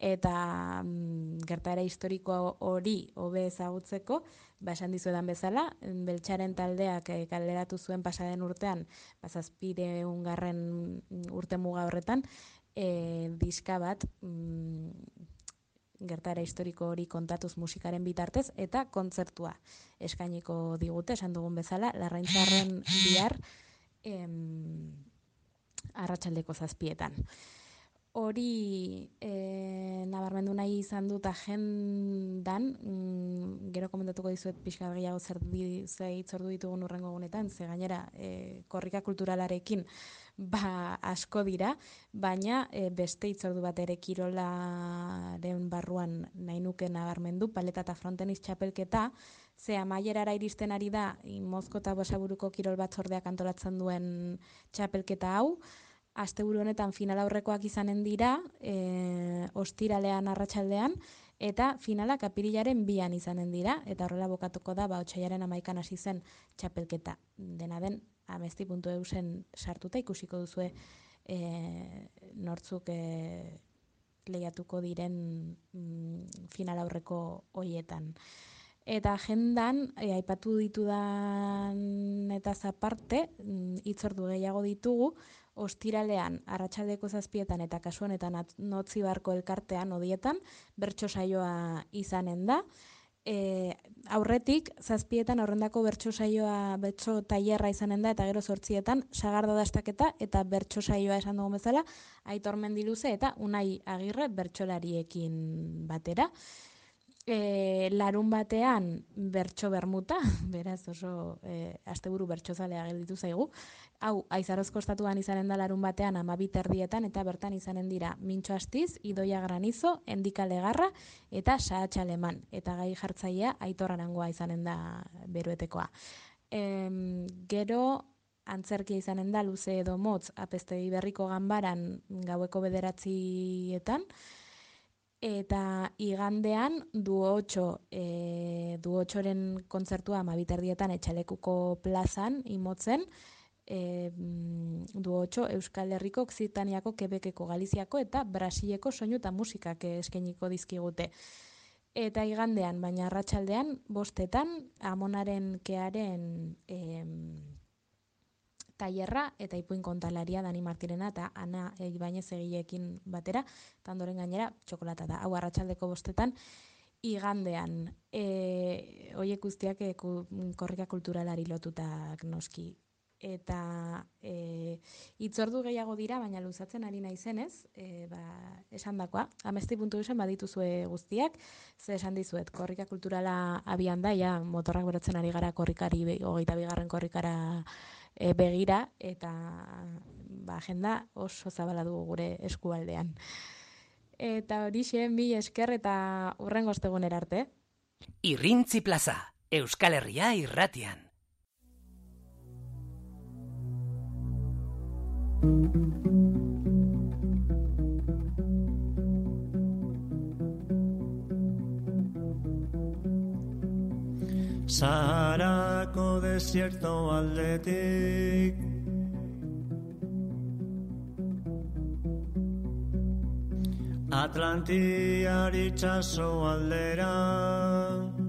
Eta mm, gertara historiko hori hobe ezagutzeko, ba esan dizuedan bezala, beltxaren taldeak e, kaleratu zuen pasaden urtean, bazazpire ungarren urte muga horretan, e, diska bat mm, gertara historiko hori kontatuz musikaren bitartez eta kontzertua eskainiko digute esan dugun bezala larraintzarren bihar em, arratsaldeko zazpietan. Hori e, nabarmendu nahi izan dut agendan, mm, gero komentatuko dizuet pixka gehiago zer zeitzordu ditugun urrengo gunetan, ze gainera e, korrika kulturalarekin ba asko dira, baina e, beste itzordu bat ere kirolaren barruan nahi nuke nabarmendu, paleta eta fronteniz txapelketa, ze amaierara iristen ari da, mozko eta bosaburuko kirol batzordeak antolatzen duen txapelketa hau, asteburu honetan final aurrekoak izanen dira, e, ostiralean arratsaldean eta finalak apirilaren bian izanen dira, eta horrela bokatuko da, ba, otxaiaren amaikan hasi zen txapelketa. Dena den, amesti.eusen sartuta ikusiko duzue e, nortzuk e, lehiatuko diren mm, final aurreko hoietan. Eta agendan, e, aipatu ditudan eta zaparte, mm, itzordu gehiago ditugu, ostiralean, arratsaldeko zazpietan eta kasu honetan notzi barko elkartean odietan, bertso saioa izanen da, e, aurretik zazpietan horrendako bertso saioa bertso tailerra izanen da eta gero sortzietan sagardo dastaketa eta bertso saioa esan dugu bezala aitor mendiluze eta unai agirre bertsolariekin batera e, larun batean bertso bermuta, beraz oso e, asteburu bertsozalea gelditu zaigu, hau, aizarozko estatuan izanen da larun batean erdietan, eta bertan izanen dira mintxo astiz, idoia granizo, endika legarra, eta saatxa aleman. Eta gai jartzaia, aitorra nangoa izanen da beruetekoa. Em, gero, antzerkia izanen da luze edo motz apestegi berriko ganbaran gaueko bederatzietan, eta igandean duotxo, e, duotxoren kontzertua amabiterdietan etxalekuko plazan imotzen, e, duotxo Euskal Herriko, Oksitaniako, Kebekeko, Galiziako eta Brasileko soinu eta musikak eskeniko dizkigute. Eta igandean, baina arratsaldean bostetan, amonaren kearen em, tailerra eta ipuin kontalaria Dani Martirena eta Ana Ibainez egileekin batera, eta ondoren gainera txokolata da. Hau arratsaldeko bostetan igandean. E, oiek guztiak e, korrika kulturalari lotutak noski. Eta e, itzordu gehiago dira, baina luzatzen ari naizenez, e, ba, esan dakoa, amesti puntu esan badituzue guztiak, ze esan dizuet, korrika kulturala abian da, ja, motorrak berotzen ari gara korrikari, hogeita bigarren korrikara e, begira eta ba, agenda oso zabala dugu gure eskualdean. Eta hori mi esker eta urren goztegunera arte. Irrintzi plaza, Euskal Herria irratian. Saharako desierto aldetik. Atlantiar itxaso aldera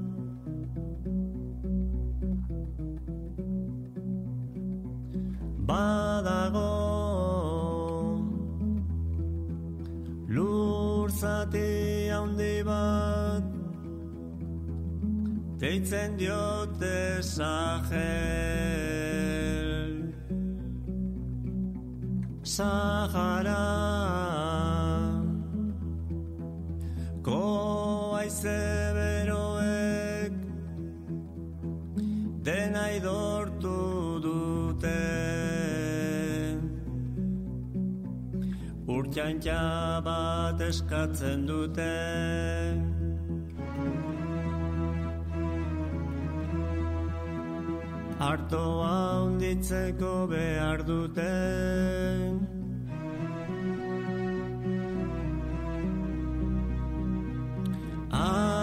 deitzen diote Sahel. Sahara. Ko aize beroek dena idortu dute. Urtxantxa bat eskatzen duten Artoa hunditzeko behar duten Aurtik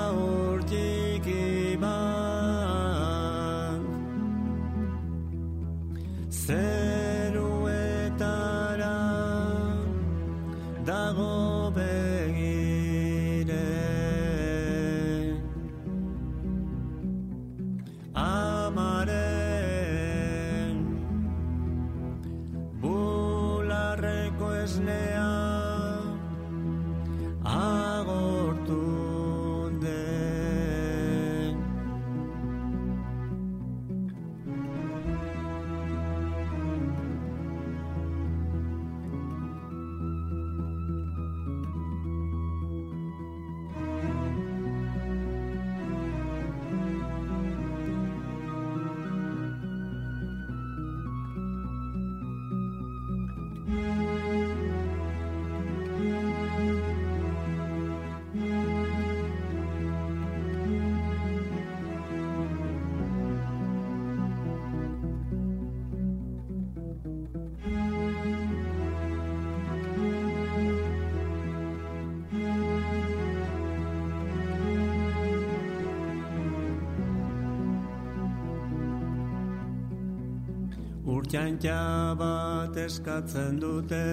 Urtxantxa bat eskatzen dute.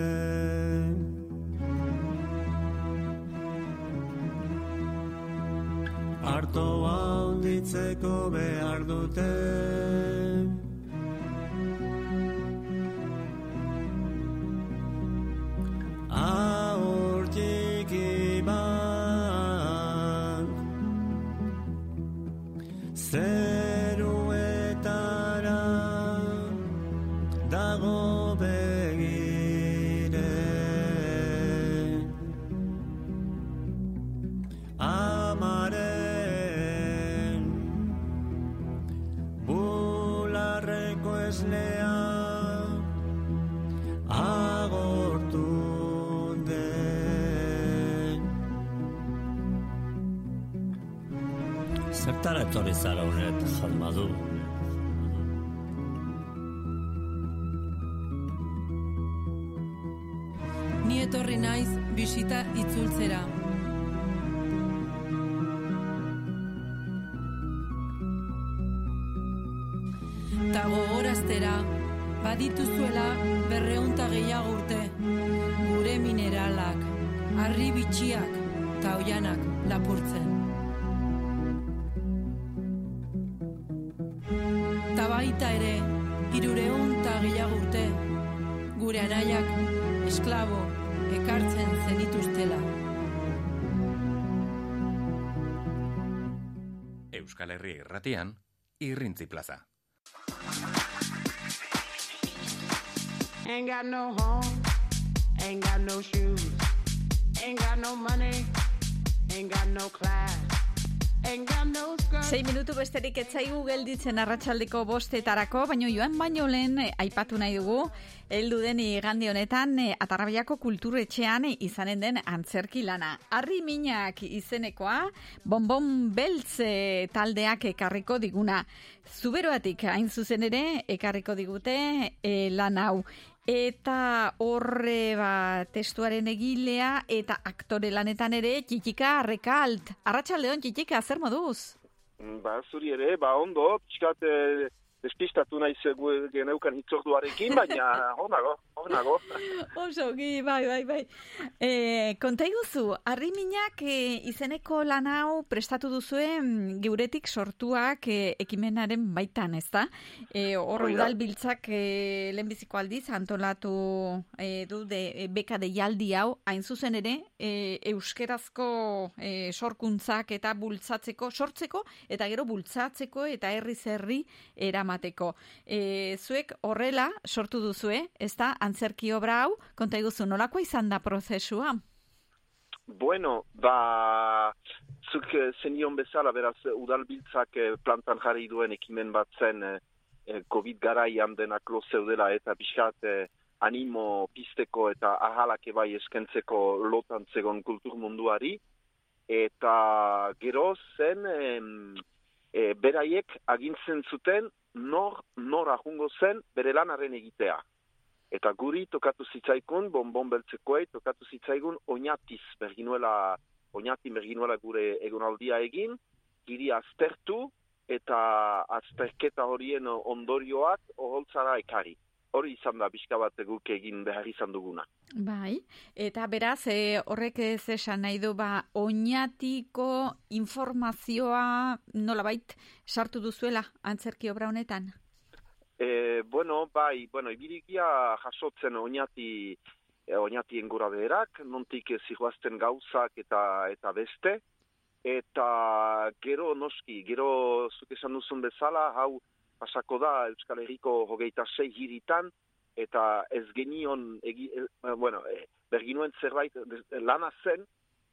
Artoa hunditzeko behar dute Zertara etorri zara honet jalmadu? Ni etorri naiz bisita itzultzera. Ta gogoraztera badituzuela berreunta gehiago urte. Gure mineralak, harri bitxiak, taoianak lapurtzen. Esklabo ekartzen zenituztela. Euskal Herri irratian, irrintzi plaza. Ain't got no home, ain't got no shoes, ain't got no money, ain't got no class, Sei minutu besterik etzaigu gelditzen arratsaldeko bostetarako, baino joan baino lehen eh, aipatu nahi dugu, heldu den igande honetan eh, Atarrabiako kulturetxean izanen den antzerki lana. Arri minak izenekoa, bonbon beltz eh, taldeak ekarriko diguna. Zuberoatik hain zuzen ere ekarriko digute eh, lan hau. Eta horre ba, testuaren egilea eta aktore lanetan ere txikika arrekalt. Arratxaldeon txikika, zer moduz? Ba, zuri ere, ba, ondo, pixkat eh, despistatu nahi zegu geneukan hitzorduarekin, baina hor nago, hor nago. Oso, gi, bai, bai, bai. E, konta iguzu, arriminak e, izeneko lan hau prestatu duzue mm, geuretik sortuak e, ekimenaren baitan, ez da? E, hor Hori da. udalbiltzak e, lehenbiziko aldiz antolatu e, du de, e, beka deialdi hau, hain zuzen ere, e, euskerazko e, sorkuntzak eta bultzatzeko, sortzeko, eta gero bultzatzeko eta herri herri eramateko. E, zuek horrela sortu duzue, ez da, antzerki obra hau, konta iguzu, nolakoa izan da prozesua? Bueno, ba, zuk eh, zenion bezala, beraz, udalbiltzak eh, plantan jarri duen ekimen bat zen eh, COVID garaian denak lo zeudela eta pixkat animo pisteko eta ahalak ebai eskentzeko lotan zegon kultur munduari. Eta gero zen em, eh, beraiek agintzen zuten nor, nor ahungo zen bere lanaren egitea. Eta guri tokatu zitzaikun, bonbon beltzekoei, tokatu zitzaigun oinatiz berginuela, oinati berginuela gure egonaldia egin, giri aztertu eta azterketa horien ondorioak oholtzara ekari. Hori izan da pixka bat guk egin behar izan duguna. Bai, eta beraz, e, horrek ez esan nahi du, ba, oinatiko informazioa nolabait sartu duzuela antzerki obra honetan? E, bueno, bai, bueno, ibilikia jasotzen oinati, e, oinati engura beherak, nontik zihoazten gauzak eta eta beste, eta gero noski, gero zuk esan duzun bezala, hau pasako da Euskal Herriko hogeita sei hiritan, eta ez genion, egi, e, bueno, e, berginuen zerbait, lana zen,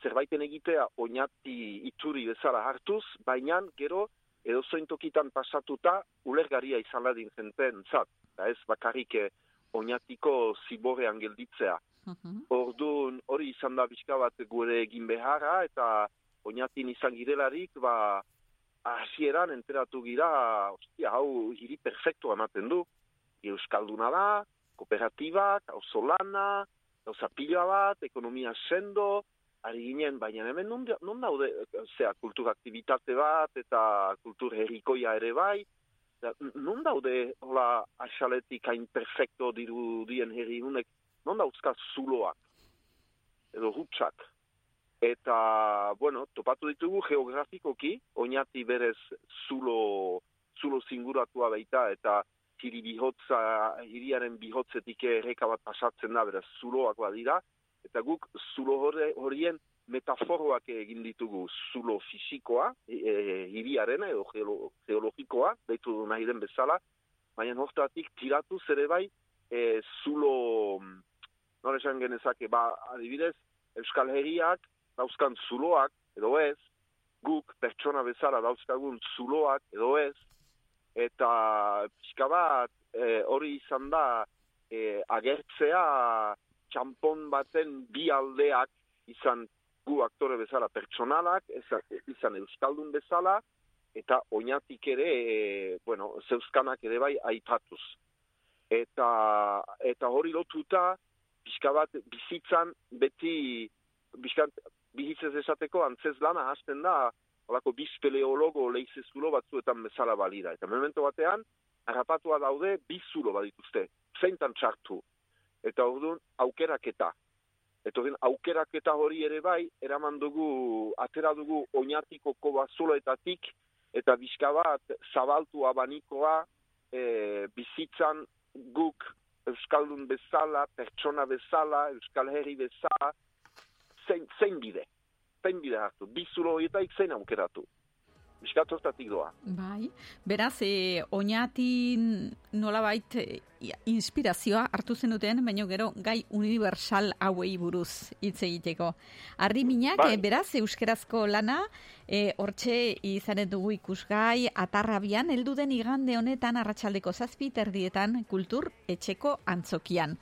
zerbaiten egitea oinati itzuri bezala hartuz, baina gero edo tokitan pasatuta ulergaria izan ladin jenten zat, eta ez bakarrik eh, oinatiko ziborrean gelditzea. Orduan hori izan da pixka bat gure egin beharra eta oinatin izan girelarik, ba, hasieran enteratu gira, ostia, hau hiri perfektu ematen du. Euskalduna da, kooperatibak, auzolana, gauza pila bat, ekonomia sendo, ari ginen, baina hemen non, non daude, zera, kultur aktivitate bat, eta kultur herrikoia ere bai, Eta non daude, hola, asaletik hain perfekto dirudien herri hunek, non dauzka zuloak, edo hutsak. Eta, bueno, topatu ditugu geografikoki, oinati berez zulo, zulo zinguratua baita, eta hiri bihotza, hiriaren bihotzetik erreka bat pasatzen da, beraz, zuloak badira, eta guk zulo horien metaforoak egin ditugu zulo fisikoa, e, e, hiriarena edo geolo, geologikoa, deitu du nahi den bezala, baina hortatik tiratu ere bai e, zulo, nola esan genezake, ba, adibidez, Euskal Herriak dauzkan zuloak, edo ez, guk pertsona bezala dauzkagun zuloak, edo ez, eta pixka bat e, hori izan da e, agertzea txampon baten bi aldeak izan gu aktore bezala pertsonalak, izan, izan euskaldun bezala, eta oinatik ere, e, bueno, zeuzkanak ere bai aipatuz. Eta, eta hori lotuta, pixka bat bizitzan beti bizkant, bihitzez esateko antzez lana hasten da, holako bizpeleologo leizezulo batzuetan bezala balira. Eta memento batean, harrapatua daude bizulo badituzte, zeintan txartu. Eta orduan, aukeraketa. Eta orduan, aukeraketa hori ere bai, eraman dugu, atera dugu oinatiko kobazuloetatik, eta bizka bat zabaltu abanikoa e, bizitzan guk Euskaldun bezala, pertsona bezala, Euskal Herri bezala, zein, zein bide, zein bide hartu, bizulo horietaik zein aukeratu. Hortatik doa. Bai, beraz, e, oinatin nolabait e, inspirazioa hartu zenuten, baina gero gai universal hauei buruz hitz egiteko. Arri minak, Bai. e, beraz, euskerazko lana, e, hortxe izanen dugu ikusgai, atarrabian, heldu den igande honetan, arratsaldeko zazpi terdietan, kultur etxeko antzokian.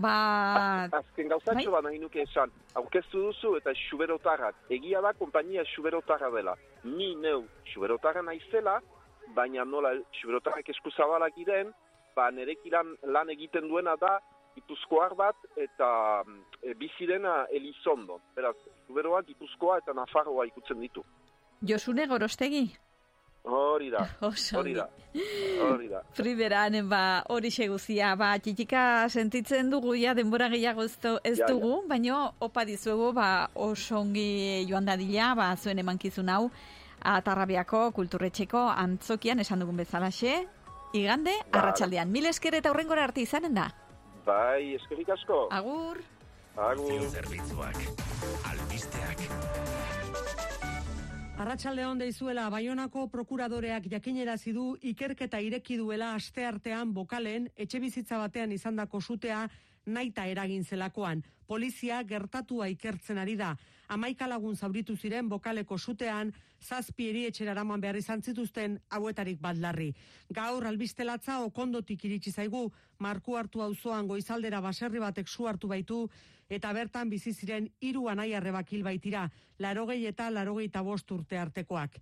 Ba, Azken gauzatxo bat nahi nuke esan, aurkeztu duzu eta xuberotarrak. Egia da, kompainia xuberotarra dela. Ni neu xuberotarra naizela, baina nola xuberotarrak eskuzabalak iren, ba nerekilan lan egiten duena da, Gipuzkoar bat eta mm, e, bizirena Elizondo. Beraz, xuberoa Gipuzkoa eta Nafarroa ikutzen ditu. Josune Gorostegi? Hori da, hori da, hori da. Friberan, ba, hori guzia, ba, txitika sentitzen dugu, ja, denbora gehiago ez, ez Ja, ja. dugu, baino opa dizuegu, ba, oso ongi joan dadila, ba, zuen emankizun hau, atarrabiako kulturretxeko antzokian esan dugun bezalaxe, igande, Ba. arratsaldean. Mil esker eta hurrengora arte izanen da. Bai, eskerrik asko. Agur. Agur. Zerbitzuak, albisteak. Arratsaldeon deizuela Baionako prokuradoreak jakinerazi du ikerketa ireki duela asteartean bokalen etxe bizitza batean izandako sutea naita eragin zelakoan. Polizia gertatua ikertzen ari da. Amaika lagun zauritu ziren bokaleko sutean, zazpi erietxera eraman behar izan zituzten hauetarik bat larri. Gaur albistelatza okondotik iritsi zaigu, marku hartu auzoan goizaldera baserri batek su hartu baitu, eta bertan bizi ziren hiru anaiarrebak hil baitira, larogei eta larogei bost urte artekoak.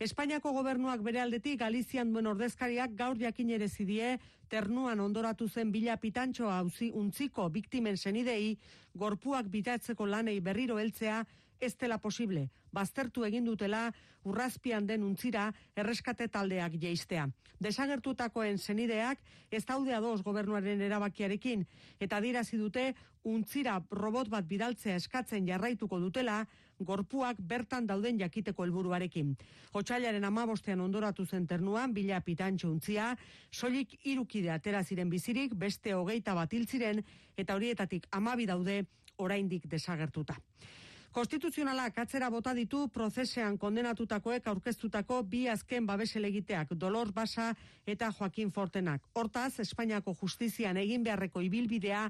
Espainiako gobernuak bere aldetik Galizian duen ordezkariak gaur jakin ere zidie, ternuan ondoratu zen bila pitantxoa auzi untziko biktimen senidei, gorpuak bitatzeko lanei berriro heltzea, ez dela posible. Baztertu egin dutela urrazpian den untzira erreskate taldeak jeistea. Desagertutakoen senideak ez daude ados gobernuaren erabakiarekin eta dirazi dute untzira robot bat bidaltzea eskatzen jarraituko dutela gorpuak bertan dauden jakiteko helburuarekin. Otsailaren amabostean ondoratu zen ternuan, bila pitantxo untzia, soilik irukide atera ziren bizirik, beste hogeita bat hil ziren, eta horietatik amabi daude oraindik desagertuta. Konstituzionalak atzera bota ditu prozesean kondenatutakoek aurkeztutako bi azken babeselegiteak, Dolor Basa eta Joaquin Fortenak. Hortaz, Espainiako justizian egin beharreko ibilbidea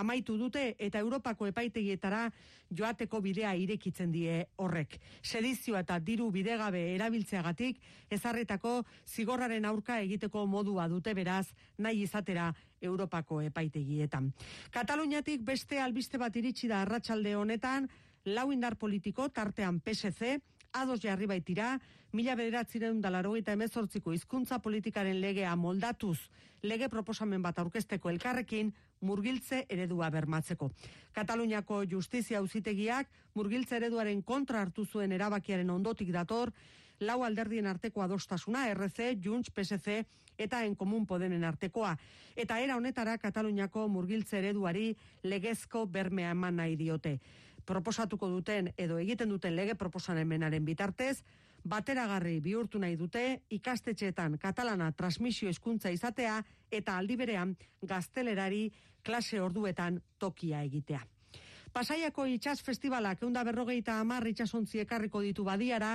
amaitu dute eta Europako epaitegietara joateko bidea irekitzen die horrek. Sedizio eta diru bidegabe erabiltzeagatik ezarritako zigorraren aurka egiteko modua dute beraz nahi izatera Europako epaitegietan. Kataluniatik beste albiste bat iritsi da arratsalde honetan, lau indar politiko tartean PSC, ados jarri baitira, mila bederatzireun dalarogeita emezortziko hizkuntza politikaren legea moldatuz lege proposamen bat aurkezteko elkarrekin murgiltze eredua bermatzeko. Kataluniako justizia auzitegiak murgiltze ereduaren kontra hartu zuen erabakiaren ondotik dator, lau alderdien arteko adostasuna, RC, Junts, PSC eta en komun podenen artekoa. Eta era honetara Kataluniako murgiltze ereduari legezko bermea eman nahi diote. Proposatuko duten edo egiten duten lege proposamenaren bitartez, bateragarri bihurtu nahi dute ikastetxeetan katalana transmisio hizkuntza izatea eta aldi berean gaztelerari klase orduetan tokia egitea. Pasaiako itxas festivalak eunda berrogeita amar itxasontzi ekarriko ditu badiara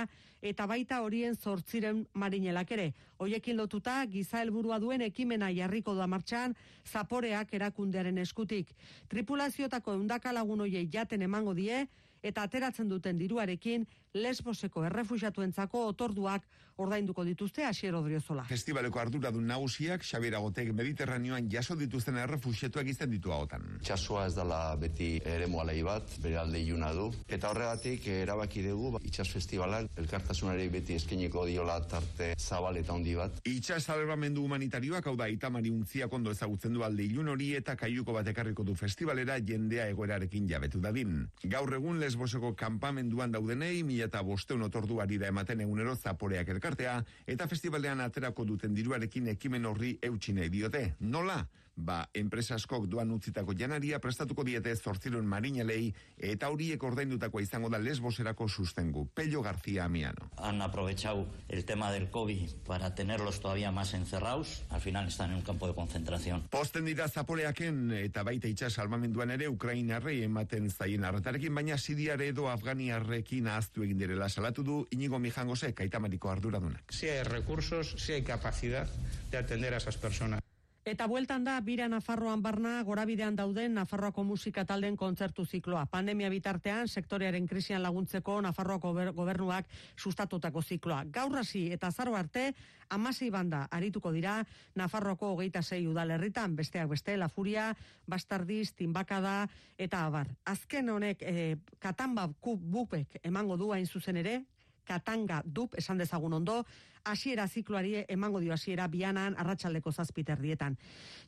eta baita horien zortziren marinelak ere. Hoiekin lotuta giza helburua duen ekimena jarriko da martxan zaporeak erakundearen eskutik. Tripulazioetako eundaka lagun hoiei jaten emango die eta ateratzen duten diruarekin lesboseko errefuxatuentzako otorduak ordainduko dituzte Asier Odriozola. Festivaleko arduradun nagusiak Xabier Agotek Mediterraneoan jaso dituzten errefuxietuak izten ditu hagotan. Itxasua ez dela beti ere moalei bat, bere alde iluna du. Eta horregatik eh, erabaki dugu, ba, itxas festivalak, elkartasunari beti eskeniko diola tarte zabal eta handi bat. Itxas salbamendu humanitarioak hau da itamari untziak ondo ezagutzen du alde ilun hori eta kaiuko bat ekarriko du festivalera jendea egoerarekin jabetu dadin. Gaur egun lesboseko kanpamenduan daudenei, mila eta bosteun otorduari da ematen egunero zaporeak elkartea, eta festivaldean aterako duten diruarekin ekimen horri eutxinei diote. Nola? Ba, enpresa askok duan utzitako janaria prestatuko diete zortzirun marinelei eta horiek ordaindutakoa izango da lesboserako sustengu. Pello García Miano. Han aprovechado el tema del COVID para tenerlos todavía más encerrados. Al final están en un campo de concentración. Posten dira zaporeaken eta baita itxas salmamenduan ere Ukrainarrei ematen zaien arretarekin, baina Siriare edo Afganiarrekin ahaztu egin direla salatu du Inigo Mijangose kaitamariko arduradunak. Si hay recursos, si hay capacidad de atender a esas personas. Eta bueltan da, bira Nafarroan barna, gorabidean dauden Nafarroako musika talden kontzertu zikloa. Pandemia bitartean, sektorearen krisian laguntzeko Nafarroako gober- gobernuak sustatutako zikloa. Gaur hasi eta zaro arte, amasei banda arituko dira Nafarroako hogeita zei udalerritan, besteak beste, La Furia, Bastardiz, Timbakada, eta abar. Azken honek, eh, katamba kub bupek emango du hain zuzen ere, katanga dup, esan dezagun ondo, hasiera zikloari emango dio hasiera bianan arratsaldeko zazpiterdietan.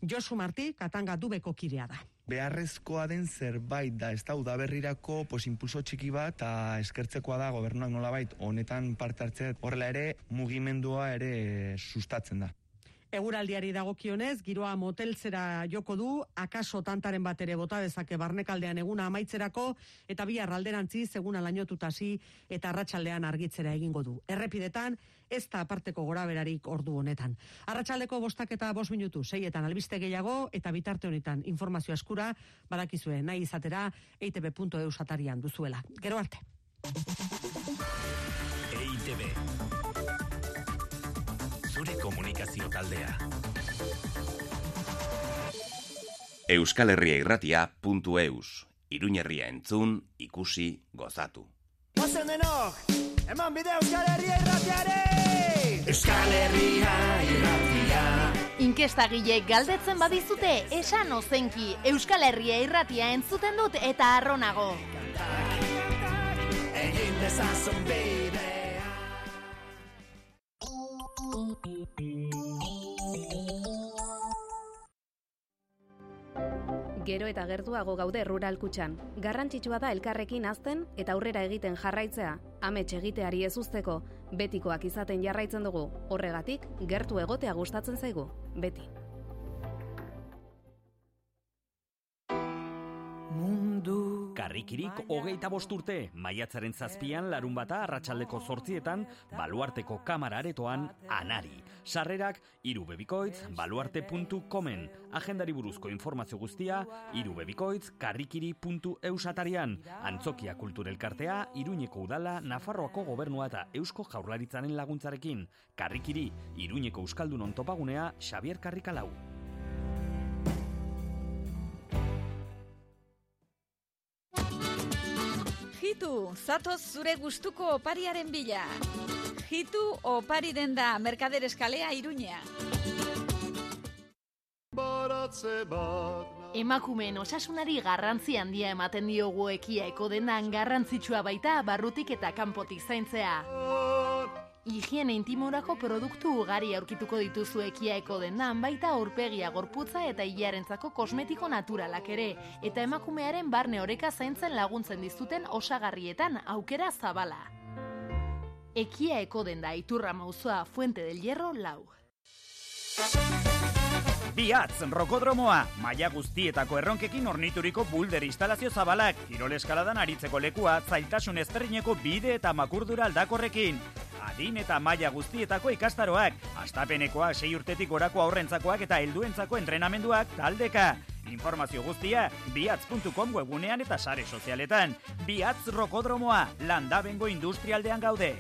Josu Marti, katanga dubeko kidea da. beharrezkoa den zerbait da, ez da, udaberrirako pues, impulso txiki bat, eta eskertzekoa da gobernuak nolabait honetan parte hartzea, horrela ere mugimendua ere sustatzen da. Eguraldiari dagokionez, giroa moteltzera joko du, akaso tantaren bat ere bota dezake barnekaldean eguna amaitzerako, eta bi alderantziz eguna lainotutasi eta arratsaldean argitzera egingo du. Errepidetan, ez da aparteko goraberarik ordu honetan. Arratsaldeko bostak eta bost minutu, seietan albiste gehiago, eta bitarte honetan informazio eskura, badakizue nahi izatera, eitb.eu satarian duzuela. Gero arte. EITB. Komunikazio taldea. Euskal Herria irratia.eus. Iruñerria entzun, ikusi, gozatu. Guazen denok, eman bide Euskal Herria irratiare! Euskal Herria irratia Inkestagileek galdetzen badizute, esan ozenki Euskal Herria irratia entzuten dut eta arronago. Egin dezazun bidea Gero eta gertuago gaude rural kutxan. Garrantzitsua da elkarrekin azten eta aurrera egiten jarraitzea. Amets egiteari ez uzteko, betikoak izaten jarraitzen dugu. Horregatik, gertu egotea gustatzen zaigu. Beti. Karrikirik hogeita bost urte, maiatzaren zazpian larun bata arratsaldeko zortzietan, baluarteko kamara aretoan, anari. Sarrerak, irubebikoitz, baluarte.comen. Agendari buruzko informazio guztia, irubebikoitz, karrikiri.eusatarian. Antzokia kulturelkartea, Iruñeko udala, Nafarroako gobernua eta Eusko jaurlaritzaren laguntzarekin. Karrikiri, Iruñeko Euskaldunon topagunea, Xavier Karrikalau. Jitu, zatoz zure gustuko opariaren bila. Jitu opari denda Merkader Eskalea Iruña. Emakumeen osasunari garrantzi handia ematen diogu ekiaeko dendan garrantzitsua baita barrutik eta kanpotik zaintzea. Higiene intimorako produktu ugari aurkituko dituzu ekiaeko dendan baita aurpegia gorputza eta hilarentzako kosmetiko naturalak ere, eta emakumearen barne oreka zaintzen laguntzen dizuten osagarrietan aukera zabala. Ekia eko denda iturra mauzoa Fuente del Hierro lau. Biatz, rokodromoa, maila guztietako erronkekin ornituriko bulder instalazio zabalak, kirol eskaladan aritzeko lekua, zailtasun ezberdineko bide eta makurdura aldakorrekin adin eta maila guztietako ikastaroak, astapenekoa sei urtetik gorako aurrentzakoak eta helduentzako entrenamenduak taldeka. Informazio guztia, biatz.com webunean eta sare sozialetan. Biatz Rokodromoa, landabengo industrialdean gaude.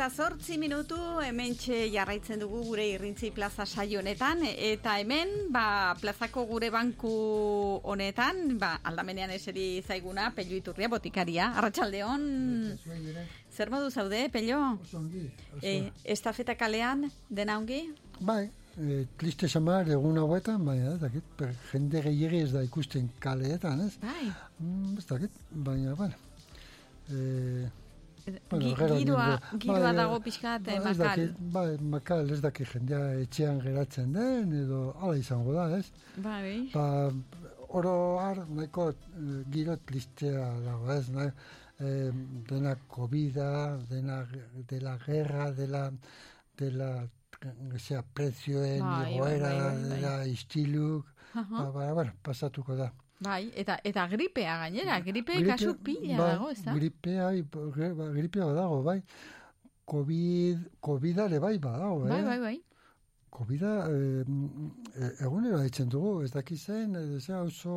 Eta zortzi minutu hemen jarraitzen dugu gure irrintzi plaza saio honetan eta hemen ba, plazako gure banku honetan ba, aldamenean eseri zaiguna Pello Iturria botikaria. Arratsaldeon zer modu zaude, Pello? E, estafeta kalean, dena ongi? Bai, e, triste samar egun hauetan, bai, ez dakit, per, jende gehiagi ez da ikusten kaleetan, ez? Bai. Mm, ez dakit, baina, bueno. E, Gi- giroa- giroa dago pixkat, eh, ez makal. dakit, bai, makal, ez dakit jendea etxean geratzen den, edo hala izango da, ez? Bai, Ba, oro har, nahiko eh, giro tristea dago, ez? Nahi, eh, dena covid dena de la guerra, de la, de la sea, prezioen Bai, bai, igoera, bai, bai, bai. de la istiluk, ba, ba, bueno, pasatuko da. Bai, eta eta gripea gainera, gripe, kasu pila bai, dago, ez da? Gripea, bai, ba, gripea badago, bai. Covid, Covidare bai badago, Bai, eh? bai, bai. Covida eh, e- egunero daitzen dugu, ez daki zen, ez da, auzo,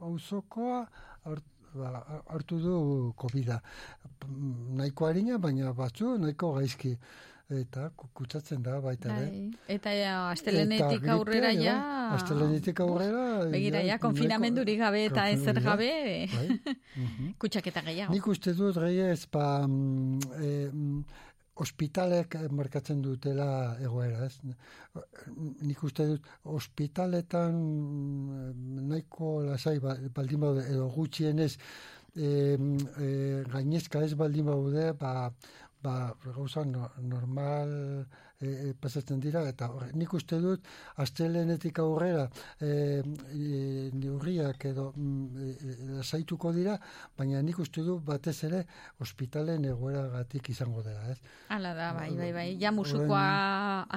auzokoa ba, hartu du Covida. Nahiko harina, baina batzu nahiko gaizki. Eta ku- kutsatzen da baita ere. Bai. Eta ja, astelenetik aurrera ja... Astelenetik aurrera... Begira, ja, konfinamendurik gabe eta ezer gabe, Bai. Kutsaketa gehiago. Nik uste dut gehiez, ba, mm, eh, mm, ospitalek markatzen dutela egoera, ez? Nik uste dut, ospitaletan mm, nahiko lasai ba- baldin baude, edo gutxienez, e, e, gainezka ez baldin baude, ba, ba, gauza no, normal e, e, pasatzen dira, eta nik uste dut, astelenetik aurrera e, e, neurriak edo mm, e, e, lasaituko dira, baina nik uste dut batez ere ospitalen egoeragatik izango dela, ez? Hala da, bai, bai, bai. Ja musukoa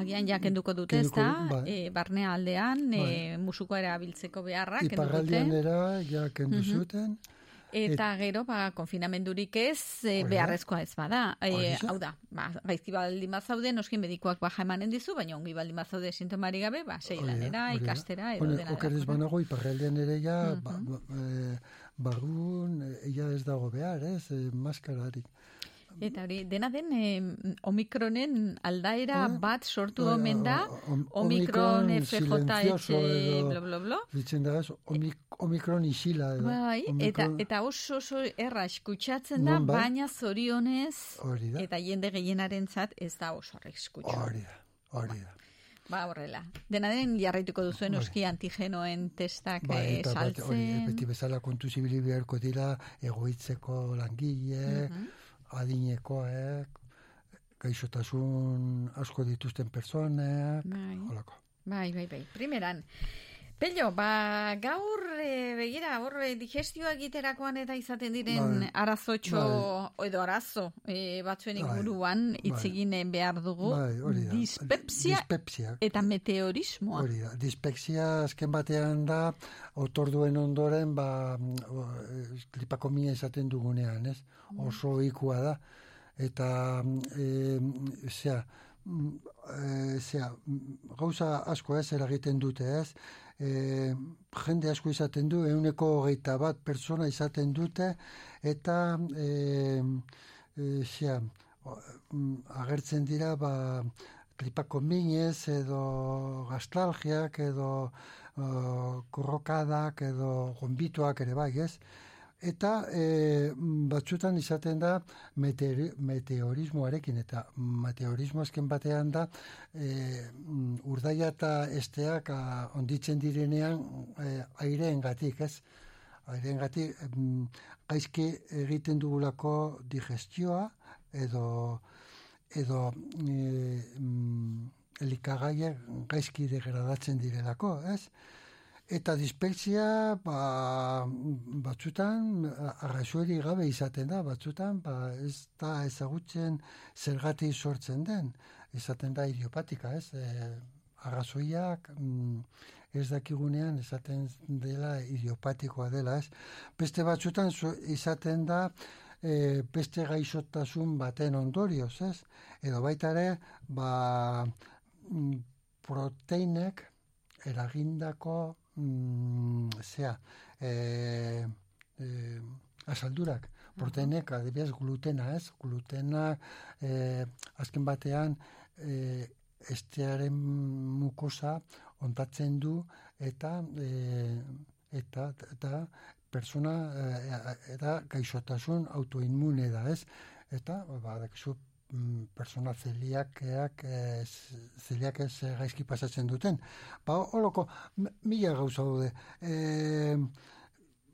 agian ja kenduko dute, ez da? bai. E, barnea aldean, e, Bai. musukoa erabiltzeko beharra kendu Iparraldean dute. era, ja, kendu Mhm. zuten, Eta gero, ba, konfinamendurik ez, e, beharrezkoa ez bada. E, hau da, ba, gaizki baldin bazaude, noski medikoak baja emanen dizu, baina ongi baldin bazaude sintomari gabe, ba, sei lanera, ikastera, edo dena oker ez banago, iparraldean ere ja, Mhm. ba, ba, e, barrun, e, ja ez dago behar, ez, e, maskararik. Eta hori, dena den eh, omikronen aldaera bat sortu omen da, om- omikron Omikron edo- bla, bla, bla. Ditzen da omik, omikron isila edo. Bai, eta, omikron- eta oso oso erra eskutsatzen da, bai? baina zorionez, Hori da. eta jende gehienaren ez da oso arriskutsu. Hori da, hori da. Ba, horrela. Dena den jarraituko duzuen oski antigenoen testak eh, eta bat, hori, saltzen. beti bezala kontu zibili beharko dira, egoitzeko langile, Mhm. Adinekoek, gaixotasun asko dituzten personek, Bai. holako. Bai, bai, bai. Primeran. Pello, ba, gaur e, begira, hor e, digestioa egiterakoan eta izaten diren Bai. arazotxo, edo arazo, e, batzuen Bai. inguruan Bai. egin eh, behar dugu. Bai. Dispepsia, Dispepsia. eta meteorismoa. Hori da, dispepsia azken batean da, otorduen ondoren, ba, eh, klipakomia esaten dugunean, ez? Oso ikua da. Eta, e, zera, e, zera, gauza asko ez eragiten dute, ez? E, jende asko izaten du, euneko hogeita bat persona izaten dute, eta, e, e, o- mm, agertzen dira, ba, tripako minez, edo gastalgiak, edo uh, korrokadak, edo gombituak ere bai, ez? Eta e, batzutan izaten da meteori, meteorismoarekin, eta meteorismo azken batean da e, urdaia eta esteak a, onditzen direnean e, aireen gatik, ez? Aireen gatik, mm, gaizki egiten dugulako digestioa, edo edo e, elikagaiak gaizki degradatzen direlako, ez? Eta dispepsia, ba, batzutan, arrazueri gabe izaten da, batzutan, ba, ez da ezagutzen zergatik sortzen den, izaten da idiopatika, ez? E, arrazoiak mm, ez dakigunean esaten dela idiopatikoa dela, ez? Beste batzutan zu- izaten da e, beste gaixotasun baten ondorioz, ez? Edo baita ere, ba, mm, proteinek eragindako mm, zea, e, e, asaldurak, proteinek, adibidez, glutena, ez? Glutena, eh, azken batean, eh, estearen mukosa ontatzen du eta eh, eta eta persona eh, eta gaixotasun autoinmune da, ez? Eta badakizu mm, persona zeliakeak eh, zeliak ez eh, gaizki pasatzen duten. Ba, holoko mila gauza daude. Eh,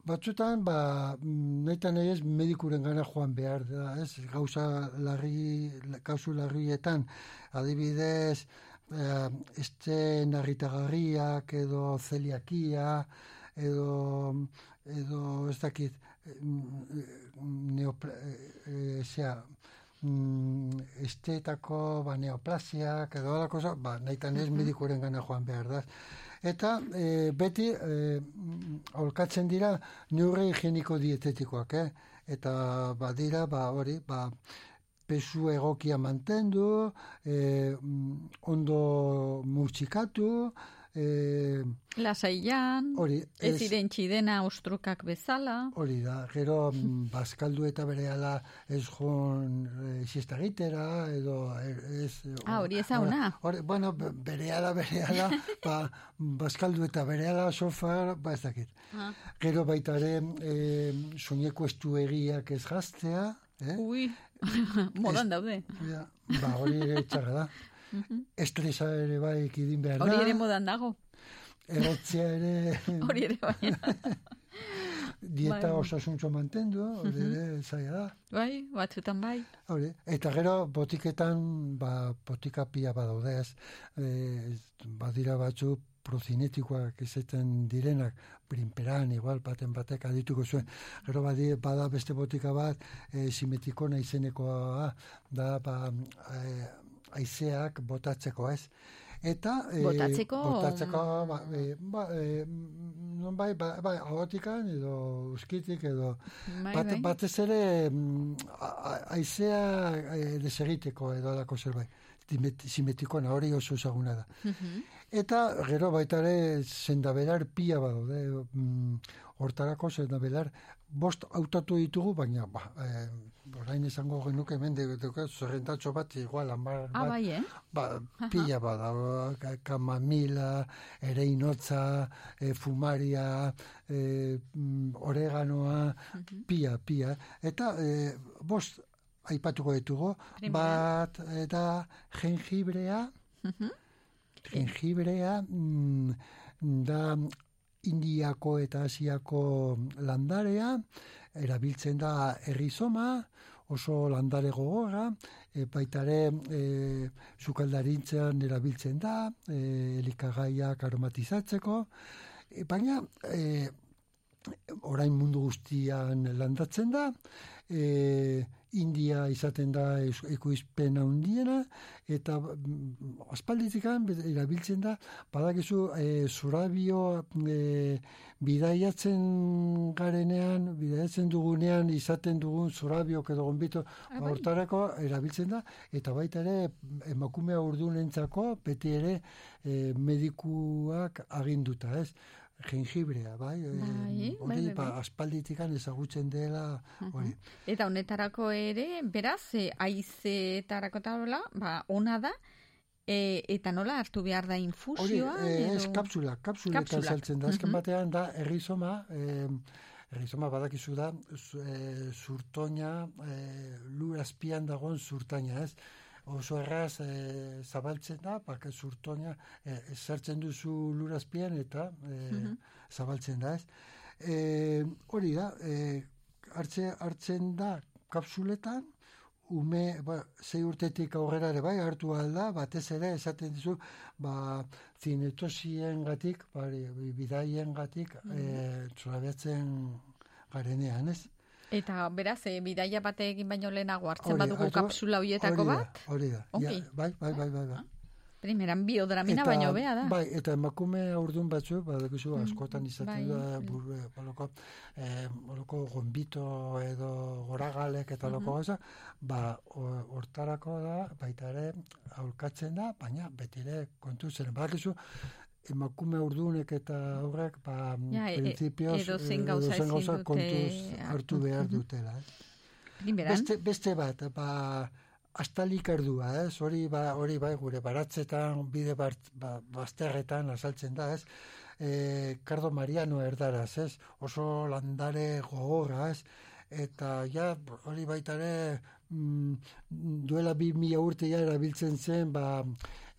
batzutan, ba, nahitan nahi ez medikuren gana joan behar da, ez? Gauza larri, gauzu larrietan, adibidez, eh, este narritagarriak edo zeliakia, edo, edo ez dakit, neopla, e, zera, mm, estetako ba, neoplasiak edo ala cosa, ba, nahitan ez medikuren gana joan behar da. Eta e, beti e, aholkatzen dira neurre higieniko dietetikoak, eh? Eta badira, ba, hori, ba, pesu egokia mantendu, e, ondo mutxikatu, e, Lasaian, Hori, ez ez- irentxi dena ostrukak bezala. Hori da, gero mm, bazkaldu eta berehala ez joan e, siesta egitera, edo e, ez... Ah, hori ez hauna. Hori, bueno, be- berehala, berehala, ba, bazkaldu eta berehala sofa, ba ez dakit. Ah. Gero baita ere, e, soineko estuegiak ez jaztea, eh? Ui, modan daude. Ja, ba, hori txarra da. Estresa ere bai ekidin behar da. Hori ere modan dago. Egotzea ere... Hori ere bai. Dieta Bai. osasuntxo mantendu, hori ere zaila da. Bai, batzutan bai. Hori, eta gero botiketan, ba, botika pila badaude ez, e, badira batzu prozinetikoak izaten direnak, brinperan, igual, baten batek adituko zuen. Gero badi, bada beste botika bat, e, simetikona izenekoa da, ba, e, aizeak botatzeko ez. Eta, e, Botatzeko? botatzeko, ba, e, ba, e, non bai, ba, bai, ahotikan, edo uskitik, edo, Bai, bat, bai. batez ere mm, aizea e, desegiteko edo alako zerbait. Simetikona hori oso ezaguna da. Mhm. Eta gero baita ere zendabelar pia badaude. Mm, hortarako zendabelar bost hautatu ditugu, baina ba, e, orain izango genuke hemen dugu zerrentatxo bat igual hamar Ah, bat, bai, eh? ba, pila bada, ka- kamamila, ereinotza, e, fumaria, e, mm, oreganoa, pia, pia. Eta e, bost aipatuko ditugu, Primera. bat eta jengibrea, jengibrea mm, da Indiako eta Asiako landarea, erabiltzen da errizoma, oso landare gogorra, e, baita ere e, sukaldarintzen erabiltzen da, e, elikagaiak aromatizatzeko, e, baina e, orain mundu guztian landatzen da, e, India izaten da ekoizpen handiena eta mm, aspalditikan erabiltzen da badakizu e, zurabio e, bidaiatzen garenean bidaiatzen dugunean izaten dugun zurabiok edo gonbito Ah, bai. hortarako erabiltzen da eta baita ere emakumea urdunentzako beti ere e, medikuak aginduta ez jengibrea, bai? E, Bai, bai, hori, bai, ba, bai. aspalditikan ezagutzen dela, hori. Eta honetarako ere, beraz, e, aizetarako tabla, ba, ona da, e, eta nola hartu behar da Hori, infusioa? eh, ez edo- kapsula, kapsuletan Kapsulak. saltzen da. Azken batean da errizoma, eh, errizoma badakizu da, eh, zurtoina, eh, lur azpian dagoen zurtaina, ez? Oso erraz eh, zabaltzen da, baka zurtoina, eh, sartzen duzu lur azpian eta eh, Mhm. zabaltzen da, ez? Eh, hori da, eh, hartze, hartzen da kapsuletan, ume, ba, zei urtetik aurrera ere bai, hartu alda, batez ere, esaten dizu, ba, zinetosien gatik, bari, bidaien gatik, Mhm. e, txurabiatzen garenean, ez? Eta beraz, e, bidaia bate egin baino lehenago hartzen Hori, badugu hartu- kapsula hoietako hori da, bat? Hori da, Ongi. ja, bai, bai, bai, bai, bai. Primeran biodramina baino bea da. Bai, eta emakume aurdun batzu, badakizu askotan izaten bai. da, bur, eh, boloko, eh, boloko gombito edo goragalek eta Mhm. loko gauza, ba, ho- hortarako da, baita ere, aurkatzen da, baina beti ere kontu zen. Badakizu, emakume urdunek eta aurrek, ba, Ja, e- e- eh, gauza gauza kontuz hartu hartu. behar Mhm. dutela. Eh? Beste, beste bat, ba, astalik erdua, ez? Hori, ba, hori bai, gure baratzetan, bide bart, ba, bazterretan azaltzen da, ez? E, Cardo Mariano erdaraz, ez? Oso landare gogorra, ez? Eta ja, hori baita ere, mm, duela bi mila urte ja erabiltzen zen, ba,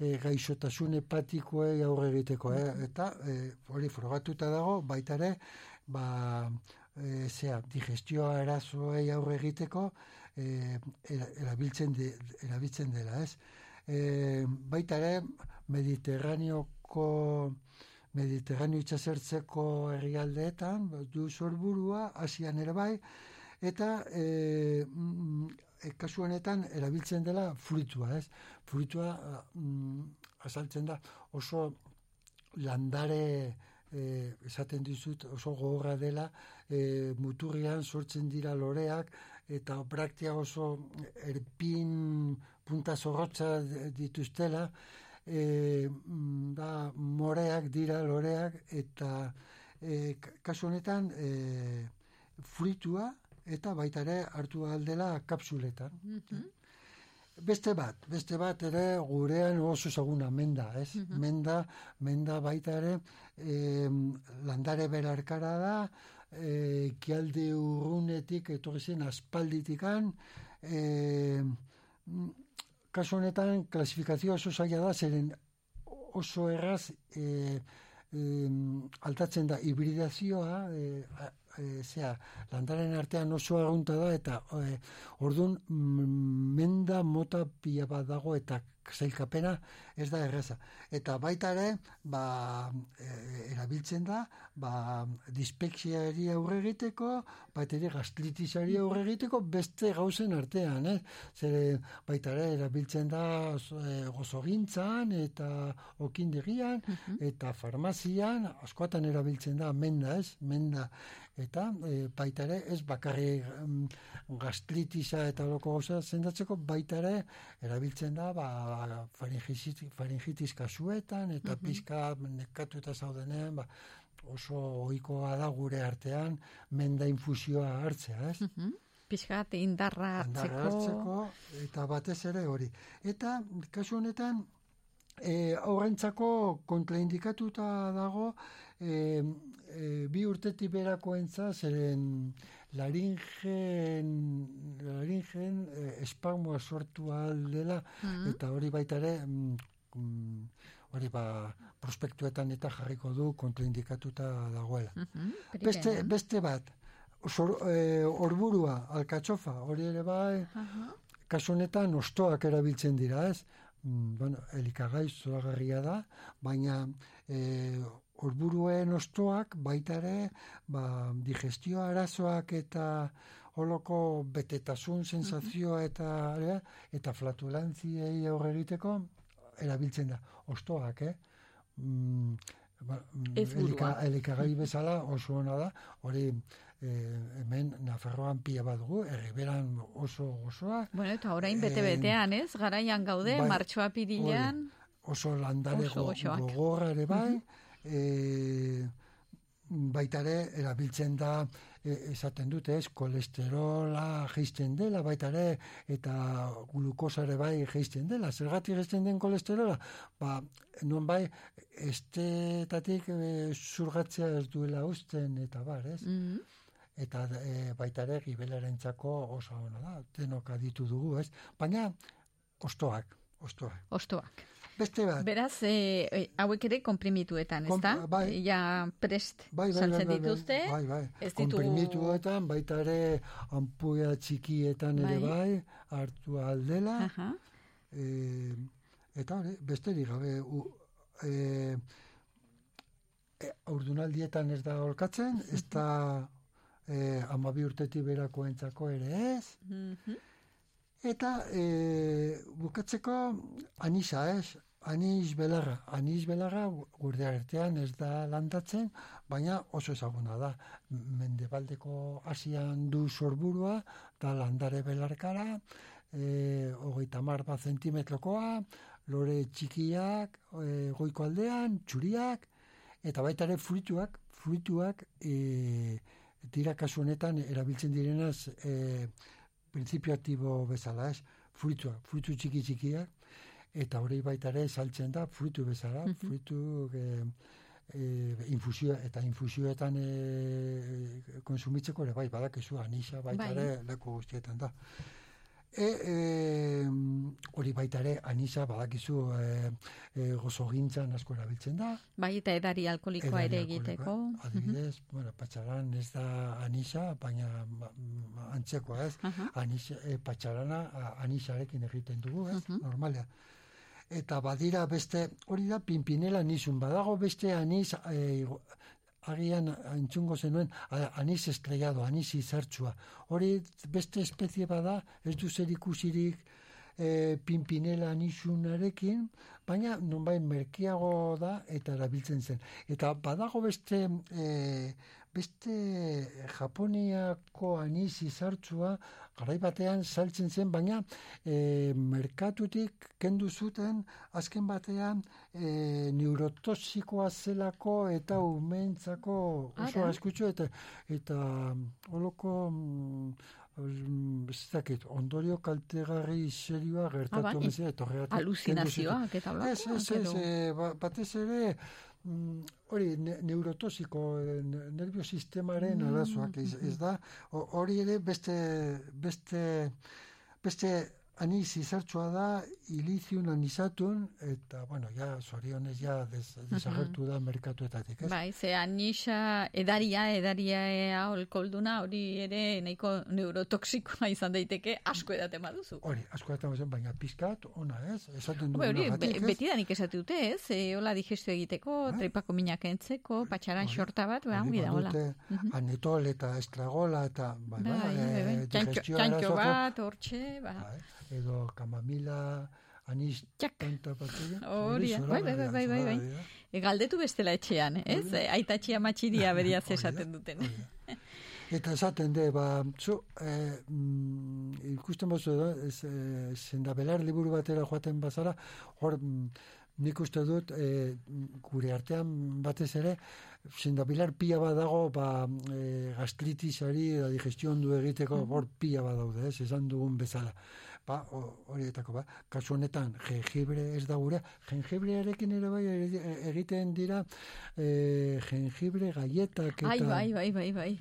e, gaixotasun hepatikoei aurre egiteko, eh? eta e, hori frogatuta dago, baita ere, ba, e, zea, digestioa erazoei aurre egiteko, e, era- erabiltzen, de, erabiltzen dela, ez? E, baita ere, Mediterraneoko Mediterraneo itxasertzeko herrialdeetan, du sorburua, Asian ere bai, eta e, mm, e, kasu honetan erabiltzen dela fruitua, ez? Fruitua mm, azaltzen da oso landare e, esaten dizut oso gogorra dela e, muturrian sortzen dira loreak eta praktia oso erpin punta zorrotza dituztela e, mm, da moreak dira loreak eta e, k- kasu honetan e, fruitua eta baita ere hartu aldela kapsuletan. Beste bat, beste bat ere gurean oso ezaguna menda, ez? Menda, menda baita ere e, landare berarkara da, e, kialde urrunetik etorri zen aspalditikan, e, kasu honetan klasifikazioa oso zaila da, zeren oso erraz e, e, altatzen da hibridazioa, e, a- e, zea, landaren artean oso arrunta da, eta e, orduan mm, menda mota pila bat dago, eta zailkapena ez da erraza. Eta baita ere, ba, e, erabiltzen da, ba, dispeksiari aurre egiteko, baita ere gastritisari aurre egiteko, beste gauzen artean, ez? Zer, baita ere, erabiltzen da e, gozogintzan, eta okindegian, eta farmazian, askotan erabiltzen da menda, ez? Menda, eta e, baita ere, ez bakarri mm, gastritisa eta loko gauza sendatzeko, baita ere, erabiltzen da, ba, faringitis, faringitis kasuetan, eta pizka nekatu eta zaudenean, ba, oso ohikoa da gure artean menda infusioa hartzea, ez? Pixkat indarra Indarra hartzeko. hartzeko eta batez ere hori. Eta kasu honetan e, aurrentzako kontraindikatuta dago e, e, bi urtetik berakoentza zeren laringen laringen e, espasmoa sortu aldela Mhm. eta hori baita ere mm, mm, hori ba prospektuetan eta jarriko du kontraindikatuta dagoela. Mhm, Beste, primeran. beste bat, Sor, e, orburua, alkatxofa, hori ere bai, Aha. kasu honetan ostoak erabiltzen dira, ez? Mm, bueno, elikagai zoragarria da, baina e, orburuen ostoak baita ere, ba, digestio arazoak eta holoko betetasun sensazioa eta ere, eta flatulantziei aurre egiteko erabiltzen da. Ostoak, eh? Mm, ba, mm, elika, elikagai bezala oso ona da, hori eh, hemen Nafarroan pila bat dugu, erriberan oso osoa. Bueno, eta orain Eh, bete-betean, ez? Garaian gaude, bai, martxoa pirilean. oso landare Oso go- gogorra ere bai, e, baita ere erabiltzen da e, esaten dute ez, kolesterola geisten dela baita ere eta glukosa ere bai geisten dela. Zergatik geisten den kolesterola? Ba, non bai, estetatik e, zurgatzea ez duela usten eta bar, ez? Mhm. eta e, baita ere gibelarentzako oso ona da, denok aditu dugu, ez? Baina ostoak, ostoak. Ostoak. Beste bat. Beraz, e, e, hauek ere komprimituetan, ez da? Kom- bai. Ja prest Bai, bai, bai, saltzen bai, bai, dituzte. bai, bai. Ez ditugu... Konprimituetan, baita ere ampulla txikietan ere Bai. bai, hartu aldela. Aha. E, eta hori, besterik gabe, u, e, e, aurdunaldietan ez da holkatzen, ez da e, amabi urtetik berakoentzako ere ez. Mhm. Eta e, bukatzeko anisa ez, anis belarra. Anis belarra gurde artean ez da landatzen, baina oso ezaguna da. Mendebaldeko Asian du sorburua, da landare belarkara, e, hogeita mar bat zentimetrokoa, lore txikiak, e, goiko aldean, txuriak, eta baita ere fruituak, fruituak e, dira kasu honetan erabiltzen direnaz e, printzipio aktibo bezala, ez? Fruitua, fruitu txiki txikiak, eta hori baita ere saltzen da fruitu bezala, Mhm. fruitu e, e, infusio, eta infusioetan e, konsumitzeko ere bai, badakizu anisa baita Bai. ere leku guztietan da. E, e, hori baita ere anisa badakizu e, e, gozogintzan asko erabiltzen da, Bai, eta edari alkoholikoa Edari ere egiteko. Adibidez, bueno, patxaran ez da anisa, baina antzekoa ez. Aha. Anisa, e, patxarana anisarekin egiten dugu, ez? Mhm. Normalea. Eta badira beste, hori da pinpinela nizun, badago beste anis, e, agian entzungo zenuen, a- anis estrellado, anis izartxua. Hori beste espezie bada, ez du zer ikusirik e, pinpinela anizunarekin, baina nonbait merkiago da eta erabiltzen zen. Eta badago beste e, beste Japoniako anis izartzua garai batean saltzen zen, baina e, merkatutik kendu zuten azken batean e, neurotoxikoa zelako eta umentzako oso Ara. askutxo eta eta holoko mm, mm, dakit, ondorio kaltegarri serioa gertatu Ah, bai. bezala, eta horregatik. Aluzinazioak eta Ez, ez, ez, eh, ba- batez ere, mm, hori, ne, neurotosiko, eh, ne- nerviosistemaren Mm, arazoak, ez, ez da, ho- hori ere beste, beste, beste anis izartxoa da, iliziun anisatun, eta, bueno, ja, zorionez, ja, des, desagertu da merkatuetatik, ez? Bai, ze anisa edaria, edaria alkoholduna hori ere nahiko neurotoxikoa izan daiteke asko edaten baduzu. Hori, asko eta zen, baina pizkat, ona, ez? Esaten Hombre, hori, ez? beti danik esate dute, ez? E, hola digestio egiteko, tripako minak entzeko, patxaran xorta bat, ba, ongi da, hola. badute anetol eta estragola eta bai, Bai, bai, bai, bai. arazoko- bat, hortxe, ba. Edo kamamila anis tanta bateria. Hori, bai, bai, bai, bai, bai, bai. E, galdetu bestela etxean, ez? E, Aitatxia matxiria beriaz esaten duten. Eta esaten de, ba, zu, eh, mm, ikusten bozu da, ez, eh, zendabelar liburu batera joaten bazara, hor, mm, nik uste dut, eh, gure artean batez ere, zendabilar pila bat dago, ba, eh, gastritisari, da digestio ondo egiteko, hor pila bat daude, ez, esan dugun bezala. Ba, ho- horietako, ba, kasu honetan, jengibre ez da gure, jengibrearekin ere bai e- egiten dira eh, jengibre gaietak eta... Ai, bai, bai, bai, bai.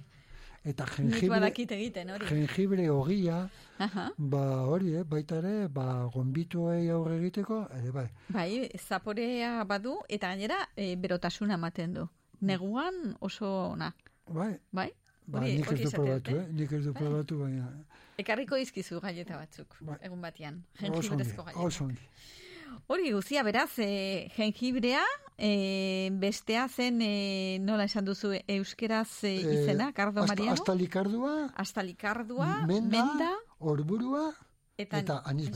Eta jengibre, egiten, hori. jengibre ogia, Aha. ba hori, eh, baita ere, ba gonbituei aurre egiteko, ere bai. Bai, zaporea badu, eta gainera e, berotasuna ematen du. Neguan oso ona. Bai. Bai? Ba, nik ez du probatu, eh? Nik ez du Bai. probatu, baina Ekarriko izkizu galleta batzuk, egun batean. Jengibrezko galleta. Hori guzia, beraz, e, jengibrea, e, bestea zen, e, nola esan duzu, euskeraz e, izena, Cardo hasta- Mariano? Astalikardua, Astalikardua, menda, menda, orburua, eta, eta anis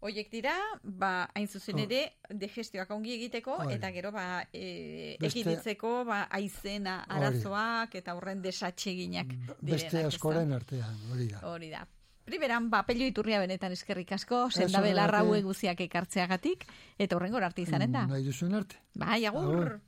Hoiek dira, ba, hain zuzen Oh. ere, digestioak ongi egiteko, Hori. eta gero, ba, e, Beste- ekiditzeko, ba, aizena arazoak, eta horren desatseginak Beste askoren artean, hori da. Hori da. Primeran, ba, pelio iturria benetan eskerrik asko, horregatik. hauek guziak ekartzeagatik, eta horrengor arte izanen da. Nahi duzuen arte. Bai, agur. Agur.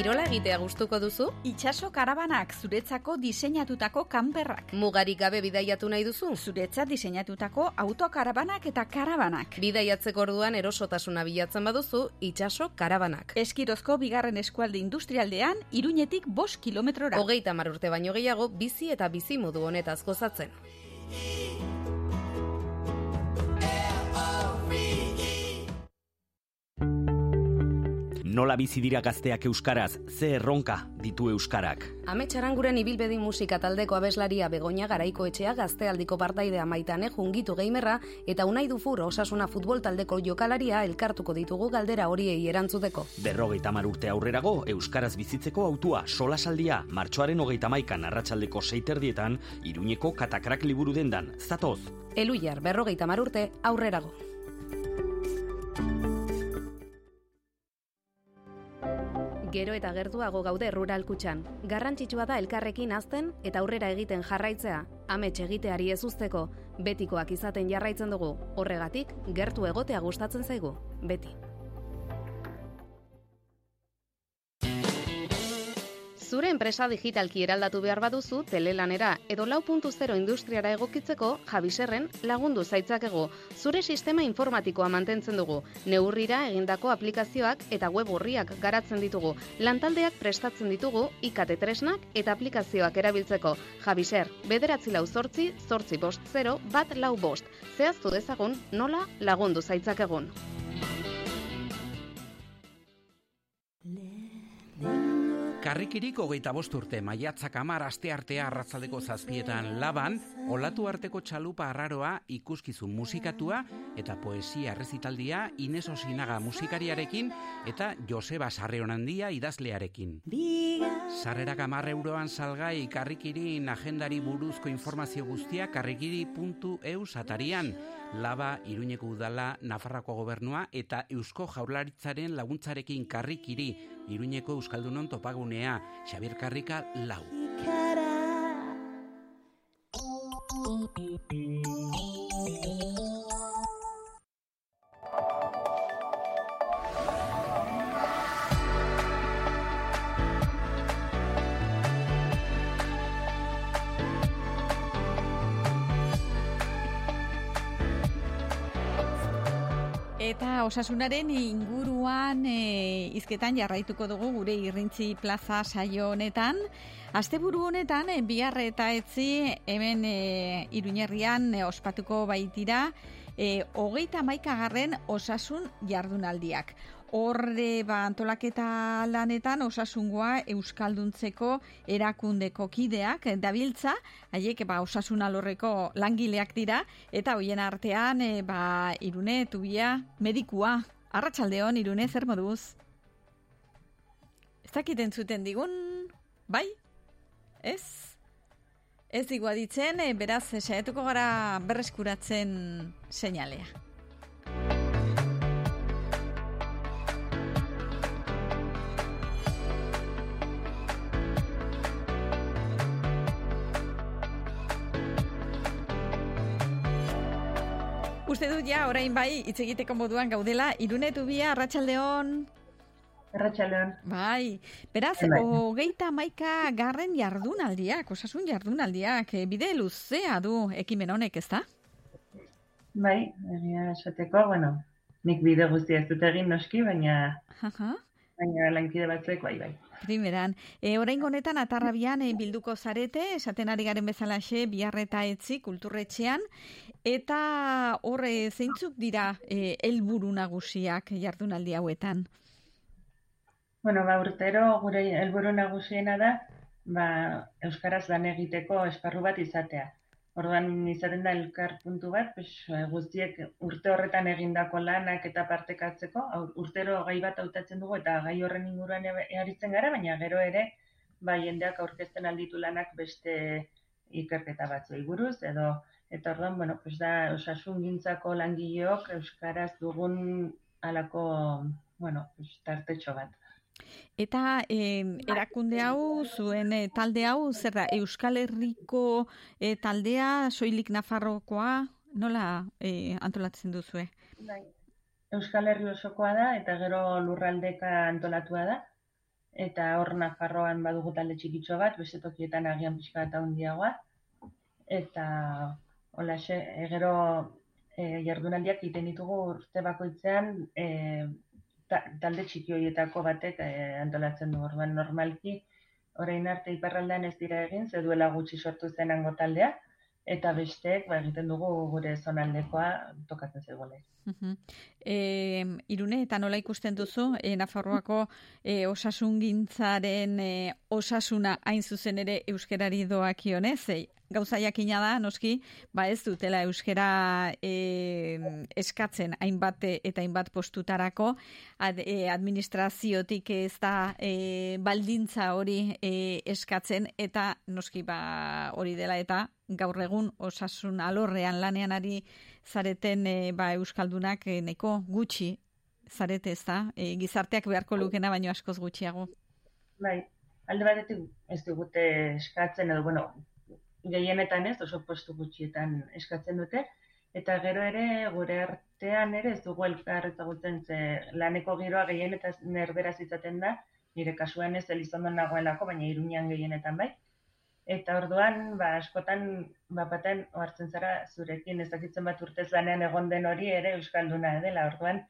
Kirola egitea gustuko duzu? Itxaso karabanak zuretzako diseinatutako kanperrak. Mugarik gabe bidaiatu nahi duzu? Zuretzat diseinatutako autokarabanak eta karabanak. Bidaiatzeko orduan erosotasuna bilatzen baduzu, itxaso karabanak. Eskirozko bigarren eskualde industrialdean, iruñetik bost kilometrora. Hogeita mar urte baino gehiago, bizi eta bizi modu honetaz gozatzen. Nola bizi dira gazteak euskaraz, ze erronka ditu euskarak. Ametsaranguren ibilbedi musika taldeko abeslaria Begoña Garaiko etxea gaztealdiko partaidea maitane jungitu geimerra eta unai dufur osasuna futbol taldeko jokalaria elkartuko ditugu galdera horiei erantzuteko. Berrogeita mar urte aurrerago, euskaraz bizitzeko autua solasaldia, martxoaren hogeita maikan arratsaldeko seiterdietan, iruñeko katakrak liburu dendan, zatoz. Eluiar berrogeita mar urte aurrerago. Gero eta gertuago gaude rural kutxan. Garrantzitsua da elkarrekin azten eta aurrera egiten jarraitzea. Amets egiteari ez uzteko, betikoak izaten jarraitzen dugu. Horregatik, gertu egotea gustatzen zaigu. Beti. Zure enpresa digitalki eraldatu behar baduzu telelanera edo lau puntu zero industriara egokitzeko Javiserren lagundu zaitzakego. Zure sistema informatikoa mantentzen dugu. Neurrira egindako aplikazioak eta web horriak garatzen ditugu. Lantaldeak prestatzen ditugu ikate tresnak eta aplikazioak erabiltzeko. Javiser, bederatzi lau zortzi, zortzi bost zero, bat lau bost. Zehaztu dezagun nola lagundu zaitzakegun. Karrikirik hogeita bost urte, maiatzak amar aste artea arratzaldeko zazpietan laban, olatu arteko txalupa arraroa ikuskizun musikatua eta poesia rezitaldia Ines Osinaga musikariarekin eta Joseba Sarreonandia idazlearekin. Sarrerak amar euroan salgai karrikirin agendari buruzko informazio guztia karrikiri.eu satarian. Laba, Iruñeko udala, Nafarrako gobernua eta Eusko Jaurlaritzaren laguntzarekin karrikiri, Iruñeko Euskaldunon topagunea, Xabier Karrika lau. Eta osasunaren inguruan e, izketan jarraituko dugu gure irrintzi plaza saio honetan. Asteburu honetan, e, bihar eta etzi hemen e, iruñerrian e, ospatuko baitira, e, hogeita maikagarren osasun jardunaldiak. Horre ba, antolaketa lanetan osasungoa euskalduntzeko erakundeko kideak dabiltza, haiek ba, osasun alorreko langileak dira, eta hoien artean e, ba, irune tubia medikua. Arratsaldeon irune zer moduz? Ez dakiten zuten digun, bai? Ez? Ez digua ditzen, e, beraz, saiatuko gara berreskuratzen seinalea. Uste dut ja, orain bai, hitz egiteko moduan gaudela, irunetu bia, arratsaldeon. Arratxaldeon. Bai, beraz, Bai. hogeita maika garren jardunaldiak, osasun jardunaldiak, eh, bide luzea du ekimen honek, ez da? Bai, egia esateko, bueno, nik bide guztia ez dut egin noski, baina Aha. baina lankide batzuek bai, bai. Primeran, e, orain honetan atarrabian e, bilduko zarete, esaten ari garen bezalaxe, biharreta etzi, kulturretxean, eta horre zeintzuk dira e, helburu nagusiak jardunaldi hauetan? Bueno, ba, urtero gure helburu nagusiena da, ba, Euskaraz lan egiteko esparru bat izatea. Orduan izaten da elkar puntu bat, pues, eh, guztiek urte horretan egindako lanak eta partekatzeko, urtero gai bat hautatzen dugu eta gai horren inguruan e- aritzen gara, baina gero ere, ba, jendeak aurkezten alditu lanak beste ikerketa batzuei buruz, edo eta orduan, bueno, pues da osasun gintzako langileok euskaraz dugun halako, bueno, pues, tartetxo bat. Eta eh, erakunde hau, zuen eh, talde hau, zer da, Euskal Herriko eh, taldea, soilik Nafarrokoa, nola eh, antolatzen duzue? Bai. Euskal Herri osokoa da eta gero lurraldeka antolatua da. Eta hor Nafarroan badugu talde txikitxo bat, beste tokietan agian pixka eta handiagoa. Eta holaxe, e, gero e, jardunaldiak egiten ditugu urte bakoitzean e, ta, talde txiki horietako batek e, antolatzen du. Orduan normalki orain arte iparraldean ez dira egin, ze duela gutxi sortu zen hango taldea, eta besteek ba, egiten dugu gure zonaldekoa tokatzen zegoela. Mhm. E, irune, eta nola ikusten duzu, e, Nafarroako e, osasungintzaren e, osasuna hain zuzen ere euskerari doakionez, e, gauza jakina da, noski, ba ez dutela euskera e, eskatzen hainbat eta hainbat postutarako, ad, e, administraziotik ez da e, baldintza hori e, eskatzen, eta noski ba hori dela eta gaur egun osasun alorrean lanean ari zareten e, ba, Euskaldunak e, nahiko gutxi zarete ez da, e, gizarteak beharko lukena baino askoz gutxiago. Bai, alde batetik ez digute eskatzen, edo, bueno, gehienetan ez, oso postu gutxietan eskatzen dute, eta gero ere gure artean ere ez dugu elkar ezagutzen ze laneko giroa gehien eta nerberaz izaten da, nire kasuan ez Elizondon nagoelako, baina Iruñan gehienetan bai. Eta orduan, ba, askotan, ba, baten, ohartzen zara, zurekin ezakitzen bat urtez lanean egon den hori ere Euskalduna dela. Orduan,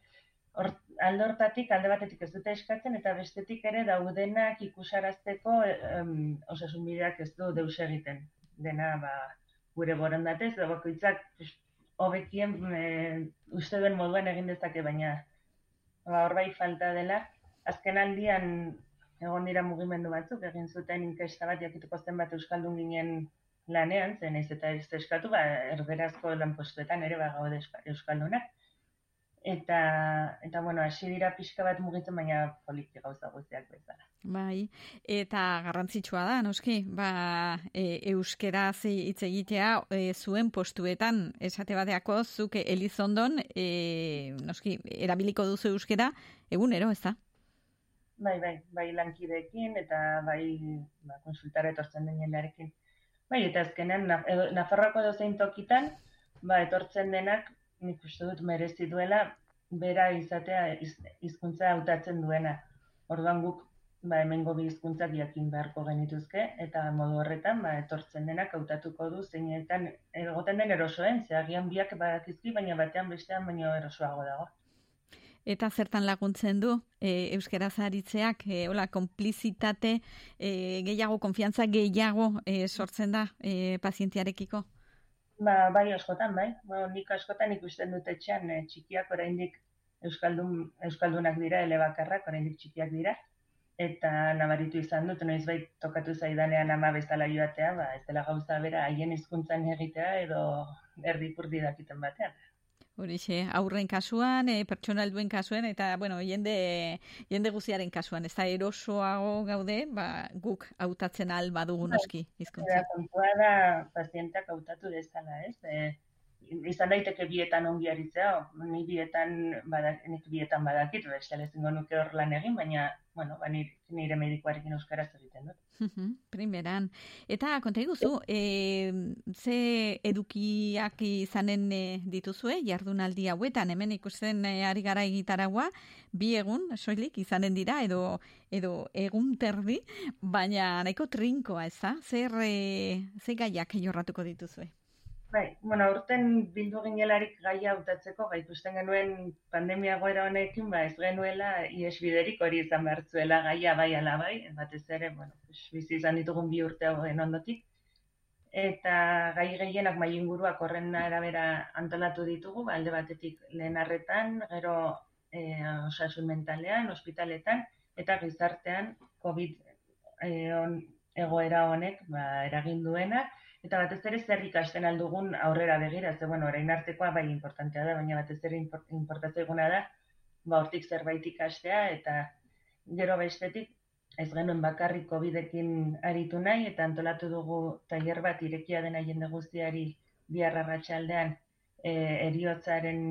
or, alde hortatik, alde batetik ez dute eskatzen, eta bestetik ere daudenak ikusarazteko um, osasun bideak ez du deus egiten. Dena, ba, gure borondatez, da bakoitzak hobekien e, uste duen moduan egin dezake, baina ba, hor bai falta dela. Azken aldian egon dira mugimendu batzuk, egin zuten inkesta bat jakituko zen bat Euskaldun ginen lanean, zen ez eta ez eskatu, ba, erberazko lanpostuetan ere ba, gaude Euskaldunak. Eta, eta bueno, hasi dira pixka bat mugitzen, baina politi gauza guztiak bezala. Bai, eta garrantzitsua da, noski, ba, e, euskeraz hitz egitea e, zuen postuetan, esate bateako, zuke Elizondon, e, noski, erabiliko duzu euskera, egunero, ez da? Bai, bai, bai lankideekin eta bai ba, konsultara etortzen den jendearekin. Bai, eta azkenean, Nafarroako dozein tokitan, ba, etortzen denak, nik uste dut merezi duela, bera izatea hizkuntza hautatzen duena. Orduan guk ba, hemengo bi hizkuntzak jakin beharko genituzke, eta modu horretan, ba, etortzen denak hautatuko du zeinetan egoten den erosoen, ze agian biak badakizki, baina batean bestean baino erosoago dago. Eta zertan laguntzen du e, euskara zaritzeak, e, hola, konplizitate e, gehiago, konfiantza gehiago e, sortzen da e, pazientiarekiko? Ba, bai askotan, bai. Ba, nik askotan ikusten dut etxean e, txikiak oraindik euskaldun, euskaldunak dira, elebakarrak oraindik txikiak dira. Eta nabaritu izan dut, noiz bai tokatu zaidanean ama bezala joatea, ba, ez dela gauza bera haien hizkuntzan egitea edo erdipurdi dakiten batean. Horixe, aurren kasuan, e, pertsona helduen kasuan, eta, bueno, jende, jende guziaren kasuan, ez da erosoago gaude, ba, guk hautatzen al badugu bai, noski, izkuntza. Kontua da, pazientak hautatu dezala, ez? E, izan daiteke bietan ongi aritzea, ni bietan, badak, bietan badakit, beste lezingo nuke hor lan egin, baina, bueno, ba, nire, nire medikoarekin euskaraz egiten dut. Primeran. Eta konta iguzu, e, ze edukiak izanen e, dituzue, jardunaldi hauetan, hemen ikusten e, ari gara egitaragua, bi egun, soilik, izanen dira, edo, edo egun terdi, baina nahiko trinkoa, ez da? Zer, e, ze gaiak jorratuko dituzue? Bai, bueno, urten bildu ginelarik gaia hautatzeko, gai ikusten genuen pandemia goera honekin, ba ez genuela iesbiderik hori izan behartzuela gaia bai ala bai, batez ere, bueno, bizi izan ditugun bi urte hauen ondotik. Eta gai gehienak mai inguruak horren arabera antolatu ditugu, ba, alde batetik lehen arretan, gero e, osasun mentalean, ospitaletan, eta gizartean COVID e, on, egoera honek ba, eragin duena, eta batez ere zer ikasten aldugun aurrera begira, ze bueno, orain artekoa bai importantea da, baina batez ere importatzea eguna da, ba hortik zerbait ikastea, eta gero bestetik, ez genuen bakarrik COVID-ekin aritu nahi, eta antolatu dugu tailer bat irekia dena jende guztiari biharra ratxaldean e, eriotzaren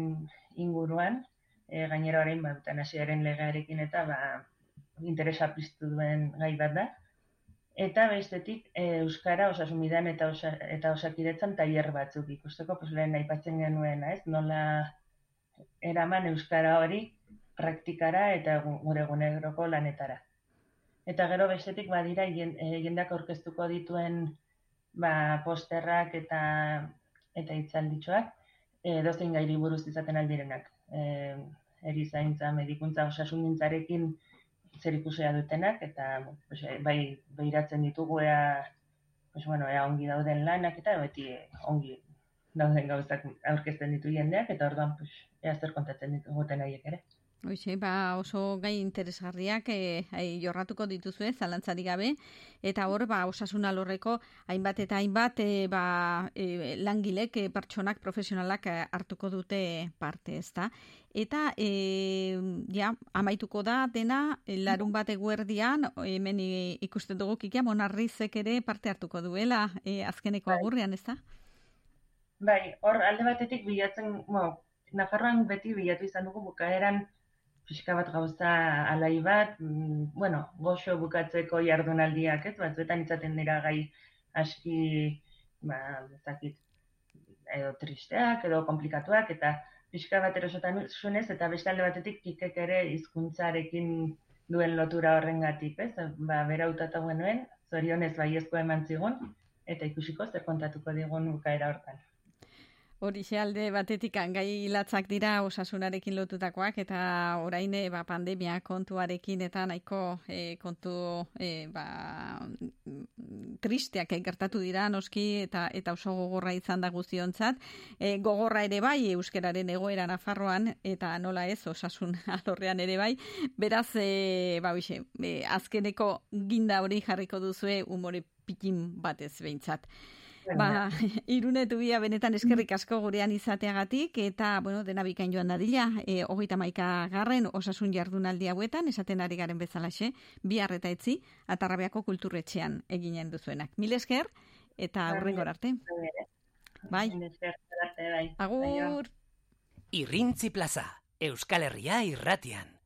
inguruan, e, gainera orain, ba, eutanasiaren legearekin eta ba, interesa piztu duen gai bat da. Eta bestetik e, euskara osasumidan eta osa, eta osakidetzan tailer batzuk ikusteko, pues lehen aipatzen genuen, ez? Nola eraman euskara hori praktikara eta gure eguneroko lanetara. Eta gero bestetik badira eh, jendeak aurkeztuko dituen ba, posterrak eta eta itzalditxoak e, dozein gairi buruz izaten aldirenak. E, erizaintza, medikuntza, osasungintzarekin zer ikusea dutenak, eta pues, eh, bai behiratzen ditugu ea, pues, bueno, ea ongi dauden lanak, eta beti ongi dauden gauzak aurkezten ditu jendeak, eta orduan pues, ea zer kontatzen dituguten haiek ere. Hoxe, ba oso gai interesgarriak eh, jorratuko dituzue, zalantzarik gabe, eta hor, ba, osasun alorreko hainbat eta hainbat eh, ba, eh, langilek, eh, pertsonak, profesionalak hartuko dute parte, ezta? Eta, eh, ja, amaituko da, dena, larun bat eguerdian, hemen ikusten dugu kikia, monarrizek ere parte hartuko duela, eh, azkeneko bai. agurrian, ezta? Bai, hor, alde batetik bilatzen, bueno, Nafarroan beti bilatu izan dugu bukaeran pixka bat gauza alai bat, mm, bueno, goxo bukatzeko jardunaldiak, ez, batzuetan izaten dira gai aski, ba, ezakit, edo tristeak, edo komplikatuak, eta pixka bat erosotan zunez, eta beste alde batetik kikek ere hizkuntzarekin duen lotura horrengatik, ez? Ba, bera hautatu genuen, zorionez baiezko eman zigun, eta ikusiko zer kontatuko digun bukaera hortan. Horixe alde batetik gai latzak dira osasunarekin lotutakoak eta orain eh, ba, pandemia kontuarekin eta nahiko eh, kontu e, ba, tristeak gertatu dira noski eta eta oso gogorra izan da guztiontzat. E, gogorra ere bai euskararen egoera Nafarroan eta nola ez osasun alorrean ere bai. Beraz, e, ba, bixe, azkeneko ginda hori jarriko duzue umore pikin batez behintzat. Ba, irunetu bia benetan eskerrik asko gurean izateagatik, eta, bueno, dena bikain joan dadila, e, hogeita maika garren osasun jardunaldi hauetan, esaten ari garen bezalaxe, bi eta etzi, atarrabeako kulturretxean eginen duzuenak. Mil esker, eta aurren arte. Bai. bai. Agur. Irrintzi plaza, Euskal Herria irratian.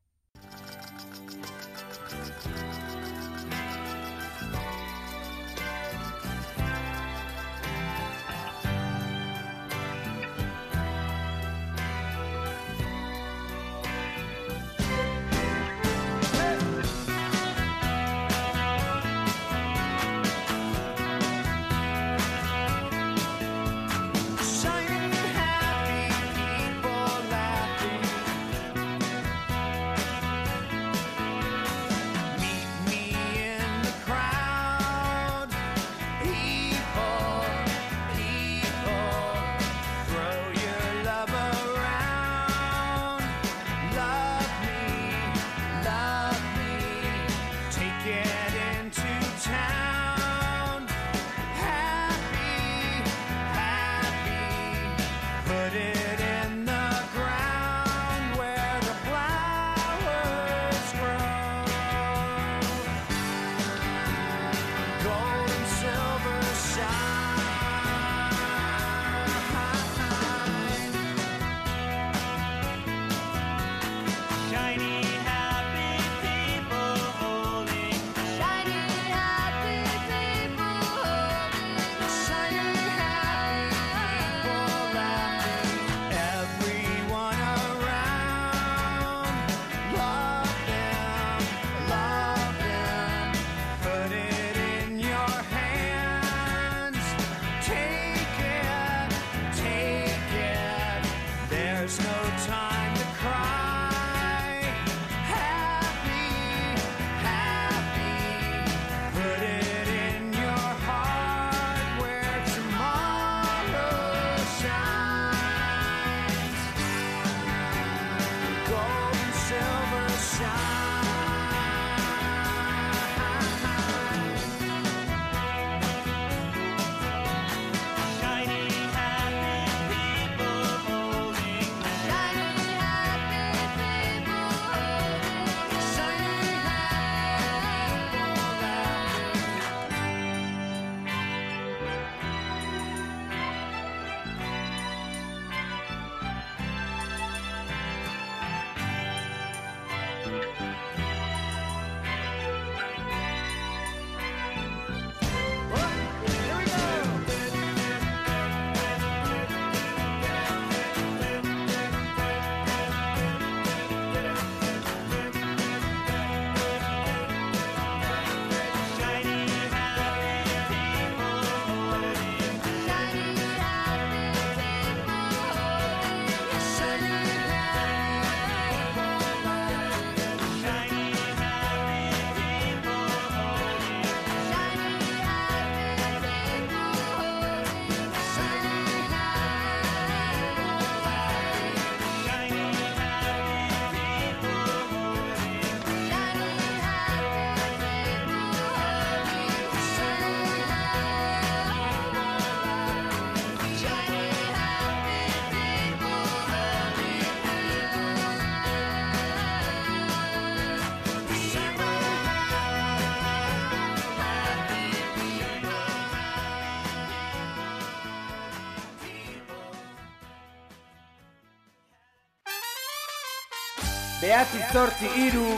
Beati zortzi iru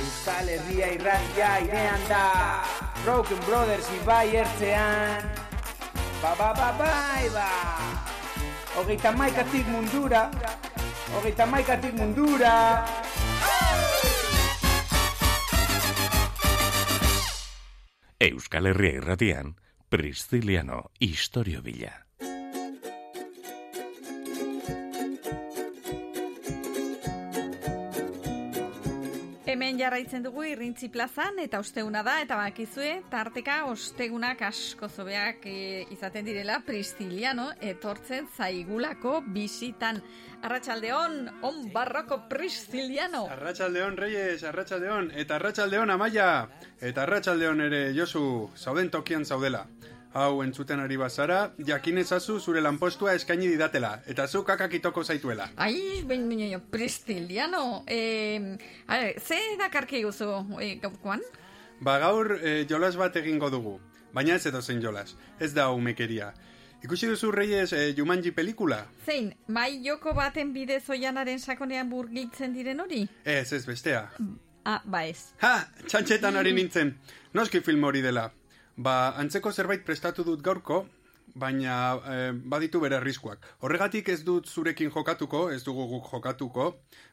Euskal Herria irratia airean da. Broken Brothers ibai ertzean. Ba, ba ba ba bai ba. Hogeita maikatik mundura. Hogeita maikatik mundura. Euskal Herria irratian Pristiliano Historio Villa. Jarraitzen dugu irrintzi plazan eta osteguna da eta bakizue tarteka ostegunak asko zobeak e, izaten direla Pristiliano etortzen zaigulako bisitan. Arratsaldeon, on barroko Pristiliano. Arratsaldeon Reyes, Arratsaldeon eta Arratsaldeon Amaia eta Arratsaldeon ere Josu, zauden tokian zaudela. Hau entzuten ari bazara, jakin ezazu zure lanpostua eskaini didatela, eta zu kakakitoko zaituela. Ai, ben, ben, Pristiliano. Eh, a ze dakarki guzu eh, gaurkoan? Ba gaur eh, jolas bat egingo dugu, baina ez edo zen jolas, ez da umekeria. Ikusi duzu Reyes eh, Jumanji pelikula? Zein, mai joko baten bidez oianaren sakonean burgiltzen diren hori? Ez, ez bestea. Ah, ba ez. Ha, txantxetan ari nintzen. Noski film hori dela. Ba, antzeko zerbait prestatu dut gaurko, baina eh, baditu bere arriskuak. Horregatik ez dut zurekin jokatuko, ez dugu guk jokatuko,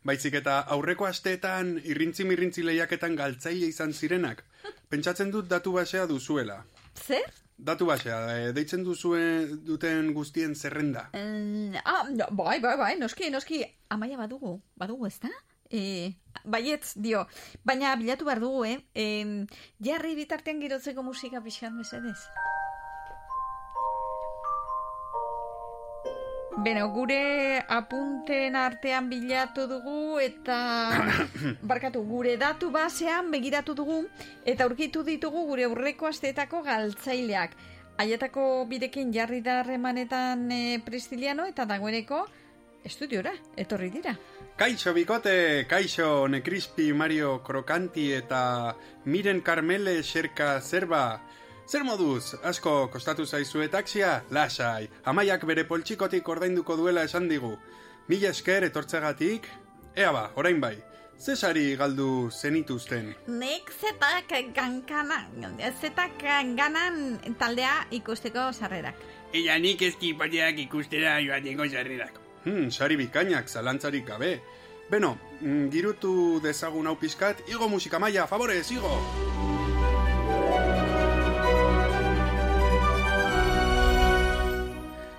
baizik eta aurreko asteetan irrintzi mirrintzi lehiaketan galtzaile izan zirenak. Pentsatzen dut datu basea duzuela. Zer? Datu basea, eh, deitzen duzue duten guztien zerrenda. Mm, ah, no, bai, bai, bai, noski, noski, amaia badugu, badugu ez da? E, baietz, dio, baina bilatu behar dugu, eh? E, jarri bitartean girotzeko musika pixkan mesedez. Beno, gure apunten artean bilatu dugu eta barkatu, gure datu basean begiratu dugu eta aurkitu ditugu gure aurreko asteetako galtzaileak. Haietako bidekin jarri da harremanetan e, prestiliano eta dagoeneko estudiora, etorri dira. Kaixo Bikote, Kaixo Nekrispi Mario Krokanti eta Miren Carmele Xerka Zerba. Zer moduz, asko kostatu zaizue taxia? Lasai, amaiak bere poltsikotik ordainduko duela esan digu. Mila esker etortzegatik? Ea ba, orain bai, zesari galdu zenituzten. Nik zetak gankana, zetak ganan taldea ikusteko sarrerak. Ella nik ezkipateak ikustera joateko sarrerak. Hmm, sari bikainak, zalantzarik gabe. Beno, mm, girutu dezagun hau pizkat, igo musika maia, favorez, igo!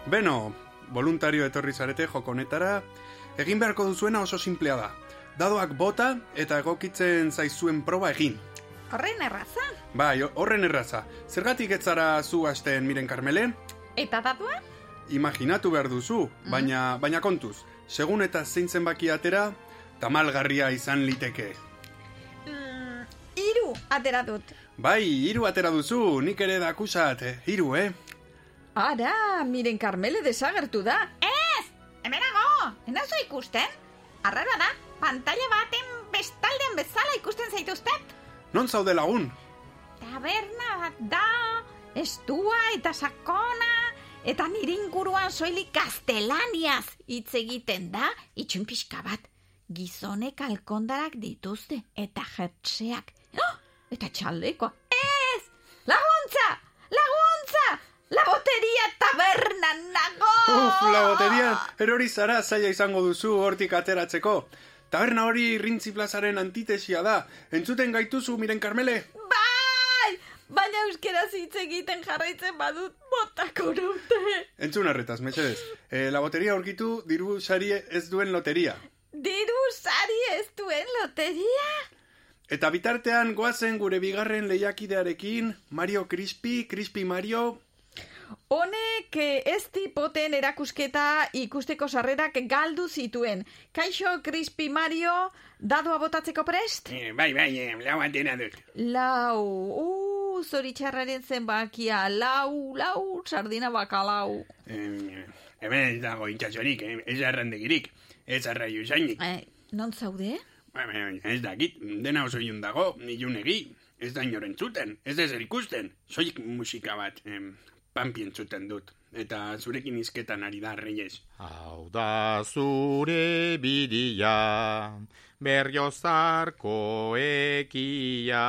Beno, voluntario etorri zarete joko honetara, egin beharko duzuena oso simplea da. Dadoak bota eta egokitzen zaizuen proba egin. Horren erraza? Bai, horren erraza. Zergatik ez zara zu hasten miren Carmele? Eta datua? Imaginatu behar duzu, baina, baina kontuz. Segun eta zein zenbaki atera, tamalgarria izan liteke. Mm, iru atera dut. Bai, hiru atera duzu, nik ere dakusat, hiru, eh? Ara, miren Carmele desagertu da. Ez! Hemenago! Enazo ikusten? Arrara da, pantalla baten bestaldean bezala ikusten zaituztet. Non zaude lagun? Taberna bat da, estua eta sakona, eta nire inguruan soilik gaztelaniaz hitz egiten da, itxun pixka bat. Gizonek alkondarak dituzte, eta jertseak. Oh, eta txaldekoa. Ez! Laguntza! Laguntza! La boteria tabernan nago! Uf, la boteria erori zara zaila izango duzu hortik ateratzeko. Taberna hori rintzi plazaren antitesia da. Entzuten gaituzu, miren Carmele? Bai! Baina euskeraz hitz egiten jarraitzen badut botako naute. Entzun arretaz, mesedez. E, la boteria aurkitu diru sari ez duen loteria. Diru sari ez duen loteria? Eta bitartean goazen gure bigarren lehiakidearekin, Mario Crispi, Crispi Mario... Honek eh, ez tipoten erakusketa ikusteko sarrerak galdu zituen. Kaixo, Crispi Mario, dadoa botatzeko prest? Eh, bai, bai, eh, lau atena dut. Lau, uh, zoritxarraren zenbakia, lau, lau, sardina bakalau. Eh, hemen ez dago itxasorik, eh, ez arrandegirik, ez arraio zainik. Eh, non zaude? Ba, Ez dakit, dena oso ilun dago, nilun egi, ez da inoren zuten, ez da zer ikusten. Soik musika bat, em, pampi entzuten dut, eta zurekin izketan ari da, reyes. Hau da zure bidia, berriozarko ekia.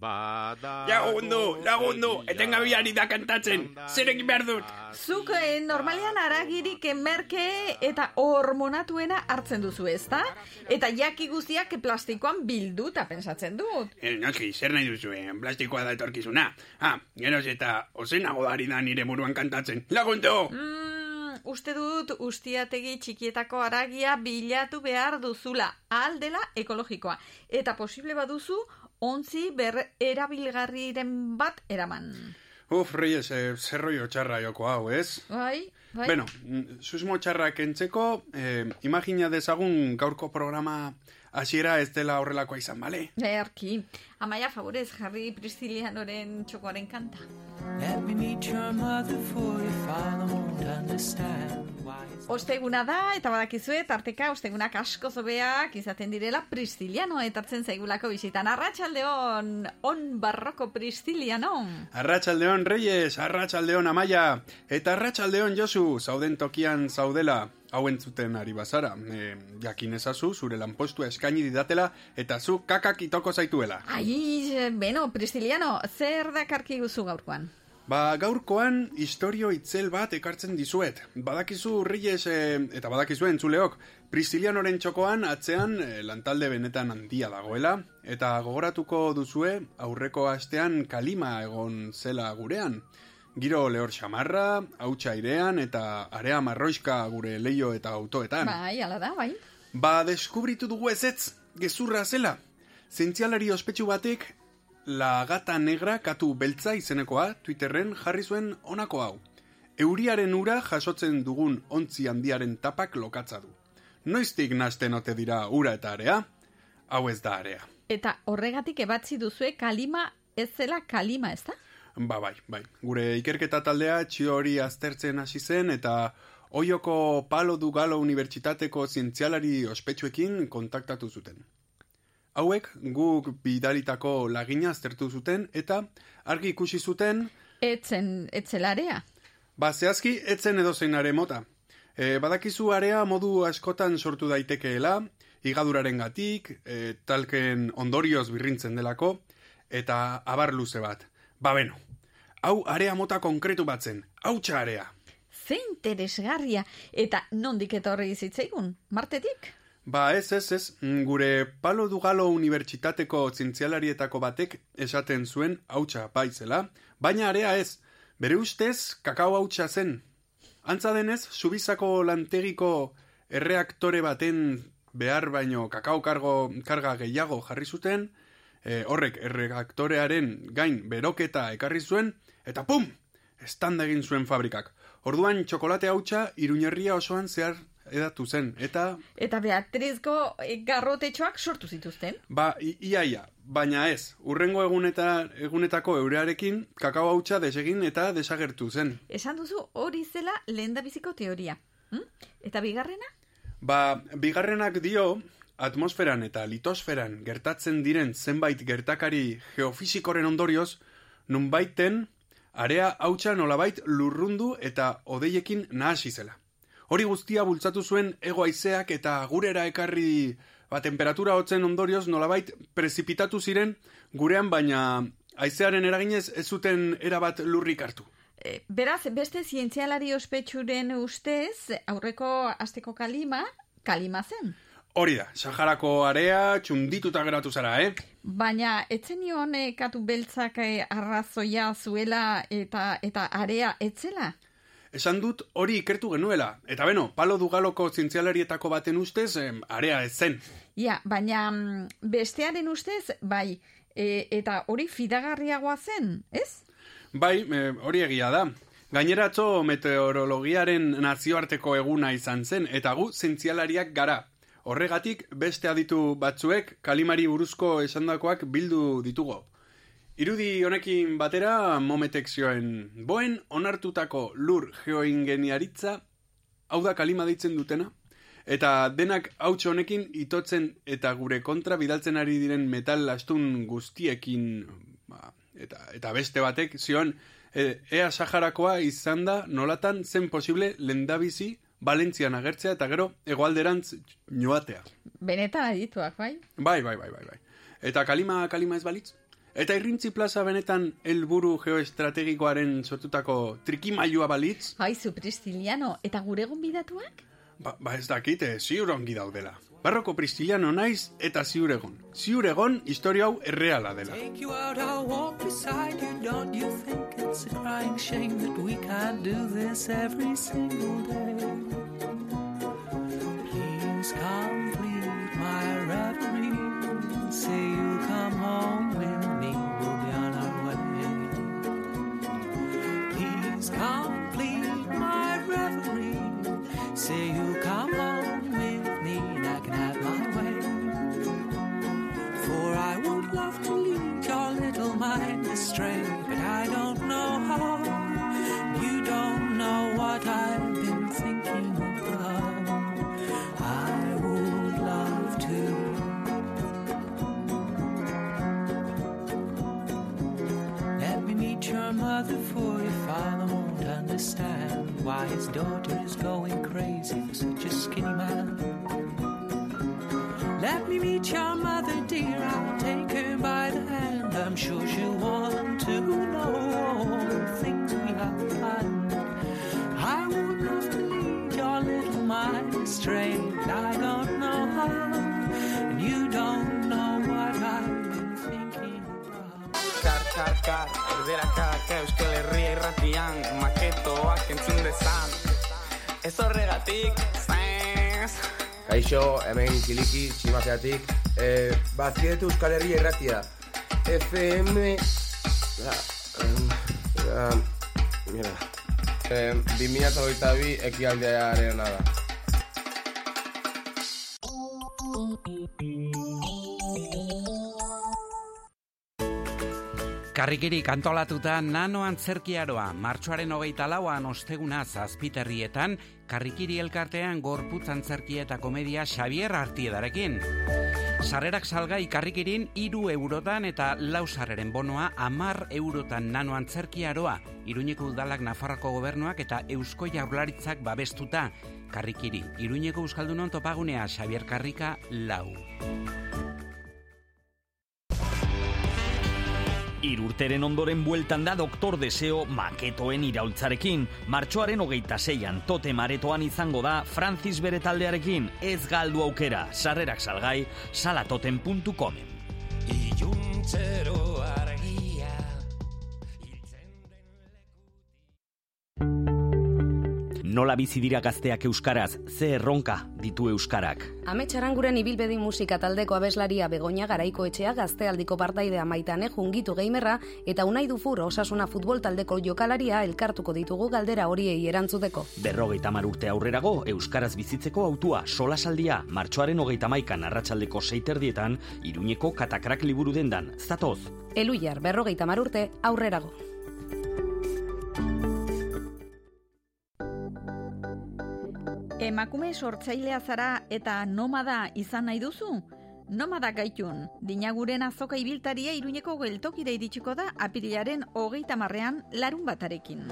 Lagundu, lagundu, etengabiari da kantatzen, zer egin behar dut? Zuk eh, normalean aragirik merke eta hormonatuena hartzen duzu, ezta? Eta jaki guztiak plastikoan bilduta pensatzen dut. Eh, noski, zer nahi duzu, eh? plastikoa da etorkizuna. Ah, geroz eta ozenago ari da nire buruan kantatzen. Lagundu! Mm, uste dut ustiategi txikietako aragia bilatu behar duzula, aldela ekologikoa. Eta posible baduzu, ontzi ber erabilgarriren bat eraman. Uf, Reyes, eh, zerroio txarra joko hau, ez? Bai, bai. Bueno, mm, susmo txarrak entzeko, eh, imagina dezagun gaurko programa hasiera ez dela horrelakoa izan, bale? Erki, amaia favorez jarri Priscilianoren txokoaren kanta. Let me meet your mother for your father won't understand why it's Osteguna da, eta badakizue, tarteka ostegunak asko zobeak izaten direla Prisciliano etartzen zaigulako bisitan. Arratxaldeon, on barroko Prisciliano. Arratxaldeon Reyes, arratxaldeon Amaia, eta arratxaldeon Josu, zauden tokian zaudela, hau entzuten ari bazara. E, jakin ezazu, zure lanpostua eskaini didatela, eta zu kakak itoko zaituela. Ai, beno, Prisciliano, zer dakarki guzu gaurkoan? Ba, gaurkoan historio itzel bat ekartzen dizuet. Badakizu Reyes e, eta badakizu entzuleok, Priscilianoren txokoan atzean e, lantalde benetan handia dagoela, eta gogoratuko duzue aurreko astean kalima egon zela gurean. Giro lehor xamarra, hautsa airean eta area marroiska gure leio eta autoetan. Bai, ala da, bai. Ba, deskubritu dugu ezetz, gezurra zela. Zientzialari ospetsu batek La gata negra katu beltza izenekoa Twitterren jarri zuen honako hau. Euriaren ura jasotzen dugun ontzi handiaren tapak lokatza du. Noiztik nasten ote dira ura eta area? Hau ez da area. Eta horregatik ebatzi duzue kalima ez zela kalima, ez da? Ba bai, bai. Gure ikerketa taldea txio hori aztertzen hasi zen eta Oioko Palo du Galo Unibertsitateko zientzialari ospetsuekin kontaktatu zuten. Hauek guk bidalitako lagina aztertu zuten eta argi ikusi zuten Etzen, etzelarea. Ba, zehazki, etzen edozein are mota. E, badakizu area modu askotan sortu daitekeela, igaduraren gatik, e, talken ondorioz birrintzen delako, eta abar luze bat. Ba, beno, hau area mota konkretu batzen, hautsa area. Ze interesgarria. Eta nondik etorri zitzaigun? Martetik? Ba, ez, ez, ez, mm, gure Palo Dugalo Unibertsitateko zientzialarietako batek esaten zuen hautsa baizela, baina area ez, bere ustez kakao hautsa zen. Antza denez, subizako lantegiko erreaktore baten behar baino kakao kargo, karga gehiago jarri zuten, e, horrek erreaktorearen gain beroketa ekarri zuen, eta pum! Estanda egin zuen fabrikak. Orduan txokolate hautsa iruñerria osoan zehar edatu zen, eta... Eta Beatrizko eh, garrotetxoak sortu zituzten? Ba, i- ia, ia, baina ez, urrengo eguneta, egunetako eurearekin kakao hautsa desegin eta desagertu zen. Esan duzu hori zela lehendabiziko teoria. Hm? Eta bigarrena? Ba, bigarrenak dio, atmosferan eta litosferan gertatzen diren zenbait gertakari geofisikoren ondorioz, nunbaiten area hautsa nolabait lurrundu eta odeiekin nahasi zela. Hori guztia bultzatu zuen ego haizeak eta gurera ekarri ba, temperatura hotzen ondorioz nolabait prezipitatu ziren gurean baina haizearen eraginez ez zuten erabat lurrik hartu. E, beraz, beste zientzialari ospetsuren ustez, aurreko asteko kalima, kalima zen. Hori da, Saharako area txundituta geratu zara, eh? Baina, etzen nion eh, katu beltzak eh, arrazoia zuela eta eta area etzela? Esan dut hori ikertu genuela. Eta beno, palo dugaloko zientzialarietako baten ustez, em, area ez zen. Ja, baina mm, bestearen ustez, bai, e, eta hori fidagarriagoa zen, ez? Bai, e, hori egia da. Gaineratzo meteorologiaren nazioarteko eguna izan zen, eta gu zientzialariak gara. Horregatik, beste aditu batzuek kalimari buruzko esandakoak bildu ditugu. Irudi honekin batera, mometek zioen, boen onartutako lur geoingeniaritza, hau da kalima deitzen dutena, eta denak hautsa honekin itotzen eta gure kontra bidaltzen ari diren metal astun guztiekin, ba, eta, eta beste batek zioen, e, ea Saharakoa izan da nolatan zen posible lendabizi Valentzian agertzea eta gero hegoalderantz joatea. Benetan adituak, bai? Bai, bai, bai, bai, bai. Eta kalima, kalima ez balitz? Eta irrintzi plaza benetan helburu geoestrategikoaren sortutako trikimailua balitz? Aizu, Pristiliano, eta gure gonbidatuak? Ba, ba ez dakit, eh, ziur ongi daudela. Barroko Pristiliano naiz eta ziur egon. Ziur egon historia hau erreala dela. Take you out, I'll walk beside you. Don't you think it's a crying shame that we can't do this every single day? Please complete my reverie. Say you'll come home with me. We'll be on our way. Please complete mother, for your father won't understand why his daughter is going crazy for such a skinny man. Let me meet your mother, dear. I'll take her by the hand. I'm sure she'll want to know all the things we have planned. I would love to lead your little mind astray, Kar, kar, kar, erderakak Euskal Herria irratian Maketoak entzun dezan Ez horregatik, zez Kaixo, hemen kiliki, tximazeatik. Eh, bazkietu Euskal Herria irratia. FM... Ah, em, ah, mira. Eh, 2022 ekialdearen da. Karrikiri kantolatuta nano antzerkiaroa, martxoaren hogeita lauan osteguna zazpiterrietan, karrikiri elkartean gorputz antzerkia eta komedia Xavier Artiedarekin. Sarrerak salgai karrikirin iru eurotan eta lau sarreren bonoa amar eurotan nano antzerkiaroa, Iruñeko udalak Nafarroko gobernuak eta Eusko Jaurlaritzak babestuta. Karrikiri, Iruñeko Euskaldunon topagunea Xavier Karrika lau. Irurteren ondoren bueltan da Doktor Deseo maketoen iraultzarekin. Martxoaren hogeita zeian, tote maretoan izango da Francis bere taldearekin. Ez galdu aukera, sarrerak salgai, salatoten.comen. Iluntzero Nola bizi dira gazteak euskaraz, ze erronka ditu euskarak. Ametsaranguren ibilbedi musika taldeko abeslaria Begoña Garaiko etxea gaztealdiko partaidea maitane jungitu geimerra eta unai dufur osasuna futbol taldeko jokalaria elkartuko ditugu galdera horiei erantzuteko. Berrogeita mar urte aurrerago, euskaraz bizitzeko autua solasaldia, martxoaren hogeita maikan arratsaldeko seiterdietan, iruñeko katakrak liburu dendan, zatoz. Eluiar berrogeita mar urte aurrerago. Emakume sortzailea zara eta nomada izan nahi duzu? Nomada gaitun, dinaguren azoka ibiltaria iruñeko geltokira iritsiko da apirilaren hogeita marrean larun batarekin.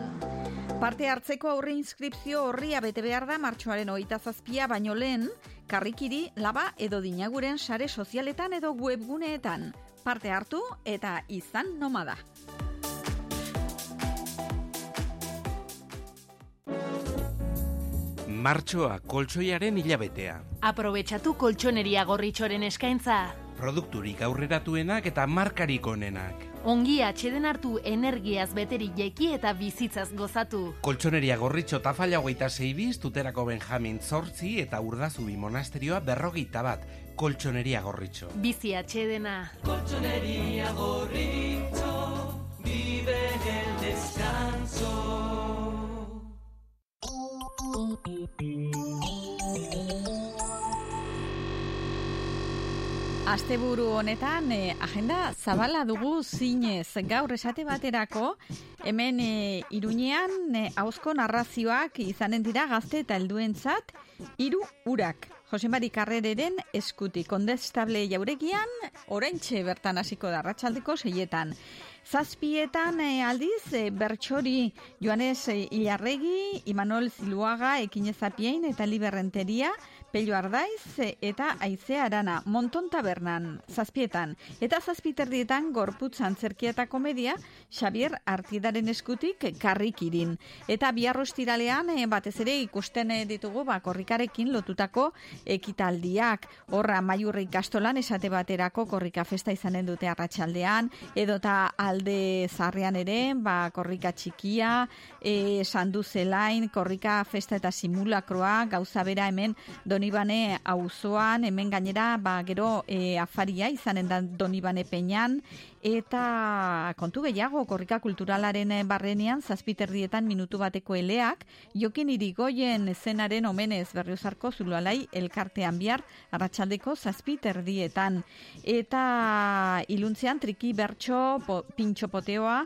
Parte hartzeko aurre inskripzio horria bete behar da martxoaren hogeita zazpia baino lehen, karrikiri, laba edo dinaguren sare sozialetan edo webguneetan. Parte hartu eta izan nomada. Martxoa koltsoiaren hilabetea. Aprobetxatu koltsoneria gorritxoren eskaintza. Produkturik aurreratuenak eta markarik onenak. Ongi atxeden hartu energiaz beteri jeki eta bizitzaz gozatu. Koltsoneria gorritxo tafalla hogeita zeibiz, tuterako Benjamin Zortzi eta urdazubi monasterioa berrogeita bat. Koltsoneria gorritxo. Bizi atxedena. Colchonería gorrito vive el descanso. Asteburu honetan eh, agenda zabala dugu zinez gaur esate baterako Hemen e, Iruñean e, hauzko narrazioak izanen dira gazte eta helduentzat hiru urak. Jose Mari Karrereren eskuti kondestable jauregian, oraintxe bertan hasiko da ratxaldeko seietan. Zazpietan e, aldiz, e, bertxori Joanes e, Ilarregi, Imanol Ziluaga, Ekinezapien eta Liberrenteria, Pello Ardaiz eta Aizea Arana, Monton Tabernan, zazpietan. Eta zazpiterdietan gorputz antzerkia eta komedia, Xavier Artidaren eskutik karrikirin. Eta biarrostiralean e, batez ere ikusten e, ditugu ba, korrikarekin lotutako ekitaldiak. Horra maiurri kastolan esate baterako korrika festa izanen dute arratsaldean edota alde zarrean ere, ba, korrika txikia, e, sandu zelain, korrika festa eta simulakroa, gauza bera hemen Donibane auzoan hemen gainera ba, gero e, afaria izanen da Donibane peñan eta kontu gehiago korrika kulturalaren barrenean zazpiterdietan minutu bateko eleak jokin irigoien zenaren omenez berriozarko zulualai elkartean bihar arratsaldeko zazpiterdietan eta iluntzean triki bertso po, pintxo poteoa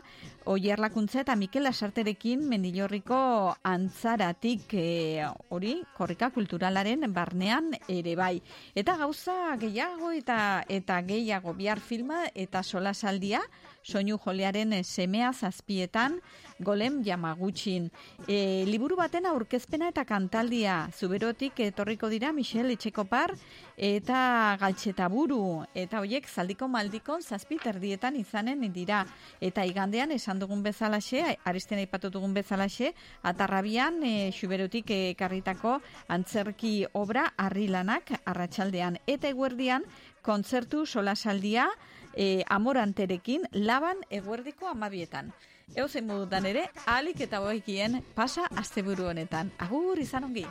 Oier lakuntza eta Mikel Asarterekin mendilorriko antzaratik e, hori korrika kulturalaren barnean ere bai. Eta gauza gehiago eta eta gehiago bihar filma eta solasaldia soinu jolearen semea zazpietan golem jamagutxin. E, liburu baten aurkezpena eta kantaldia zuberotik etorriko dira Michel Etxekopar eta Galtxetaburu eta hoiek zaldiko maldikon zazpiterdietan izanen dira. Eta igandean esan dugun bezalaxe, aristen aipatu dugun bezalaxe, atarrabian e, xuberotik ekarritako antzerki obra arrilanak arratsaldean eta eguerdian kontzertu solasaldia e, amoranterekin laban eguerdiko amabietan. Eo zein modutan ere, alik eta boikien pasa asteburu honetan. Agur izan ongi.